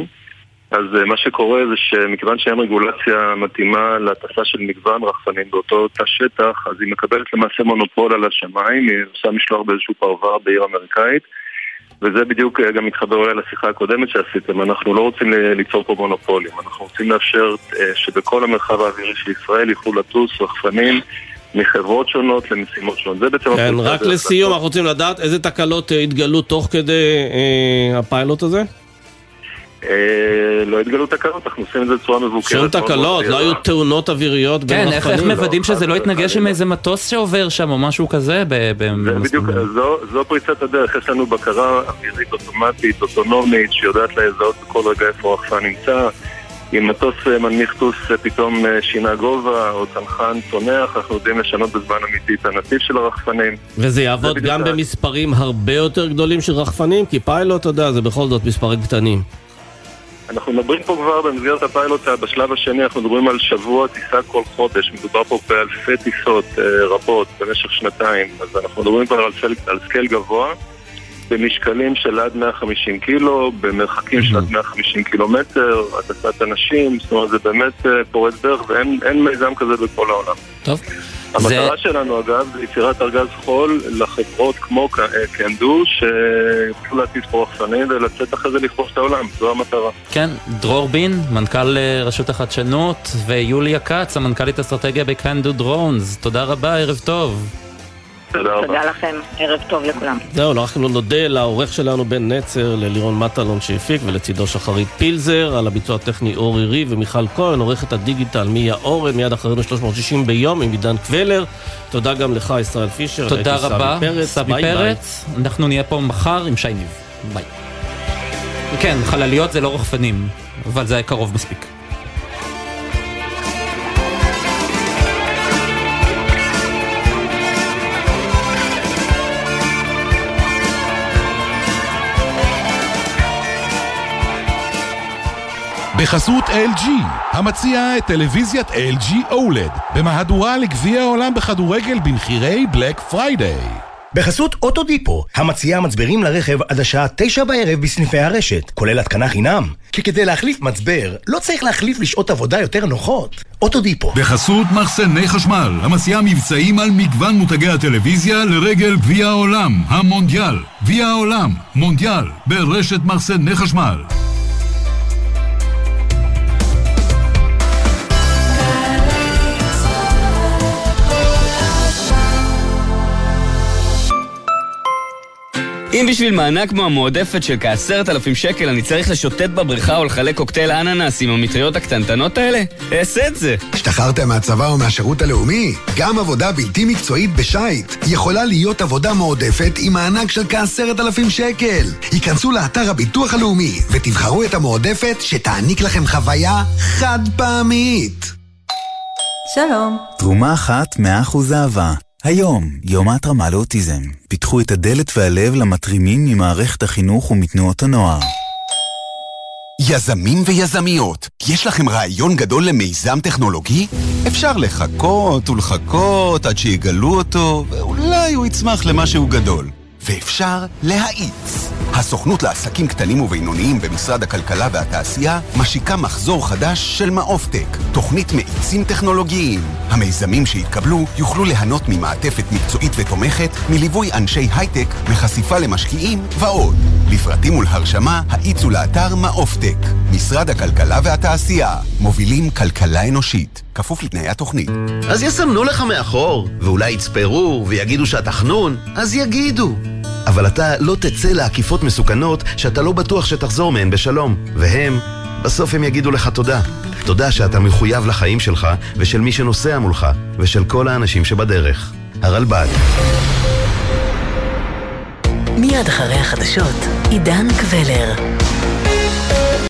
אז מה שקורה זה שמכיוון שאין רגולציה מתאימה להטסה של מגוון רחפנים באותו תא שטח, אז היא מקבלת למעשה מונופול על השמיים, היא עושה משלוח באיזשהו פרבר בעיר אמריקאית, וזה בדיוק גם מתחבר אולי לשיחה הקודמת שעשיתם, אנחנו לא רוצים ליצור פה מונופולים, אנחנו רוצים לאפשר שבכל המרחב האווירי של ישראל יוכלו לטוס רחפנים מחברות שונות למשימות שונות. זה בעצם... כן, רק לסיום, אנחנו רוצים לדעת איזה תקלות אה, התגלו תוך כדי אה, הפיילוט הזה? אה, לא התגלו תקלות, אנחנו עושים את זה בצורה מבוקרת. שום תקלות, לא. היו תאונות אוויריות בין כן, איך רחפנים? מוודאים שזה לא יתנגש עם איזה מטוס שעובר שם או משהו כזה? ב- ב- זה בדיוק, זו, פריצת הדרך, יש לנו בקרה אווירית אוטומטית, אוטונומית, שיודעת לזהות בכל רגע איפה הרחפן נמצא. אם מטוס אה, מנמיך טוס אה, פתאום אה, שינה גובה, או צנחן צונח, אנחנו יודעים לשנות בזמן אמיתי את הנתיב של הרחפנים. וזה יעבוד גם ה- במספרים הרבה יותר גדולים של רחפנים? כי פיילוט, אתה יודע, זה בכל זאת מספרים קטנים. אנחנו מדברים פה כבר במסגרת הפיילוט, בשלב השני אנחנו מדברים על שבוע טיסה כל חודש, מדובר פה באלפי טיסות רבות במשך שנתיים, אז אנחנו מדברים כבר על, סל, על scale גבוה, במשקלים של עד 150 קילו, במרחקים של עד 150 קילומטר, הטסת אנשים, זאת אומרת זה באמת אה, פורץ דרך ואין אין מיזם כזה בכל העולם. טוב. המטרה שלנו אגב זה יצירת ארגז חול לחברות כמו אה, Cando שיוכלו להטיס פה רחפנים ולצאת אחרי זה לכבוש את העולם, זו המטרה. כן, דרור בין, מנכ"ל אה, רשות החדשנות, ויוליה כץ, המנכ"לית אסטרטגיה ב Cando Drones. תודה רבה, ערב טוב. תודה תודה לכם, ערב טוב לכולם. זהו, לא נודה לעורך שלנו בן נצר, ללירון מטלון שהפיק, ולצידו שחרית פילזר, על הביצוע הטכני אורי ריב ומיכל כהן, עורכת הדיגיטל מיה אורן, מיד אחרינו 360 ביום עם עידן קבלר. תודה גם לך, ישראל פישר. תודה רבה, סמי פרץ. אנחנו נהיה פה מחר עם שי ניב. ביי. כן, חלליות זה לא רחפנים, אבל זה היה קרוב מספיק. בחסות LG, המציעה את טלוויזיית LG OLED, במהדורה לגביע העולם בכדורגל במחירי Black Friday. בחסות אוטו דיפו, המציעה מצברים לרכב עד השעה תשע בערב בסניפי הרשת, כולל התקנה חינם. כי כדי להחליף מצבר, לא צריך להחליף לשעות עבודה יותר נוחות. אוטו דיפו. בחסות מחסני חשמל, המציעה מבצעים על מגוון מותגי הטלוויזיה לרגל גביע העולם, המונדיאל. גביע העולם, מונדיאל, ברשת מחסני חשמל. אם בשביל מענק כמו המועדפת של כעשרת אלפים שקל אני צריך לשוטט בבריכה או לחלק קוקטייל אננס עם המטריות הקטנטנות האלה, אעשה את זה. השתחררתם מהצבא או מהשירות הלאומי? גם עבודה בלתי מקצועית בשייט יכולה להיות עבודה מועדפת עם מענק של כעשרת אלפים שקל. היכנסו לאתר הביטוח הלאומי ותבחרו את המועדפת שתעניק לכם חוויה חד פעמית. שלום. תרומה אחת מאה אחוז אהבה. היום, יום ההתרמה לאוטיזם. פיתחו את הדלת והלב למתרימים ממערכת החינוך ומתנועות הנוער. יזמים ויזמיות, יש לכם רעיון גדול למיזם טכנולוגי? אפשר לחכות ולחכות עד שיגלו אותו, ואולי הוא יצמח למשהו גדול. ואפשר להאיץ. הסוכנות לעסקים קטנים ובינוניים במשרד הכלכלה והתעשייה משיקה מחזור חדש של מעופטק, תוכנית מאיצים טכנולוגיים. המיזמים שיתקבלו יוכלו ליהנות ממעטפת מקצועית ותומכת, מליווי אנשי הייטק, מחשיפה למשקיעים ועוד. לפרטים ולהרשמה, האיצו לאתר מעופטק. משרד הכלכלה והתעשייה, מובילים כלכלה אנושית. כפוף לתנאי התוכנית. אז יסמנו לך מאחור, ואולי יצפרו ויגידו שאתה חנון, אז יגידו. אבל אתה לא תצא לעקיפות מסוכנות שאתה לא בטוח שתחזור מהן בשלום. והם, בסוף הם יגידו לך תודה. תודה שאתה מחויב לחיים שלך ושל מי שנוסע מולך ושל כל האנשים שבדרך. הרלב"ד. מיד אחרי החדשות, עידן קבלר.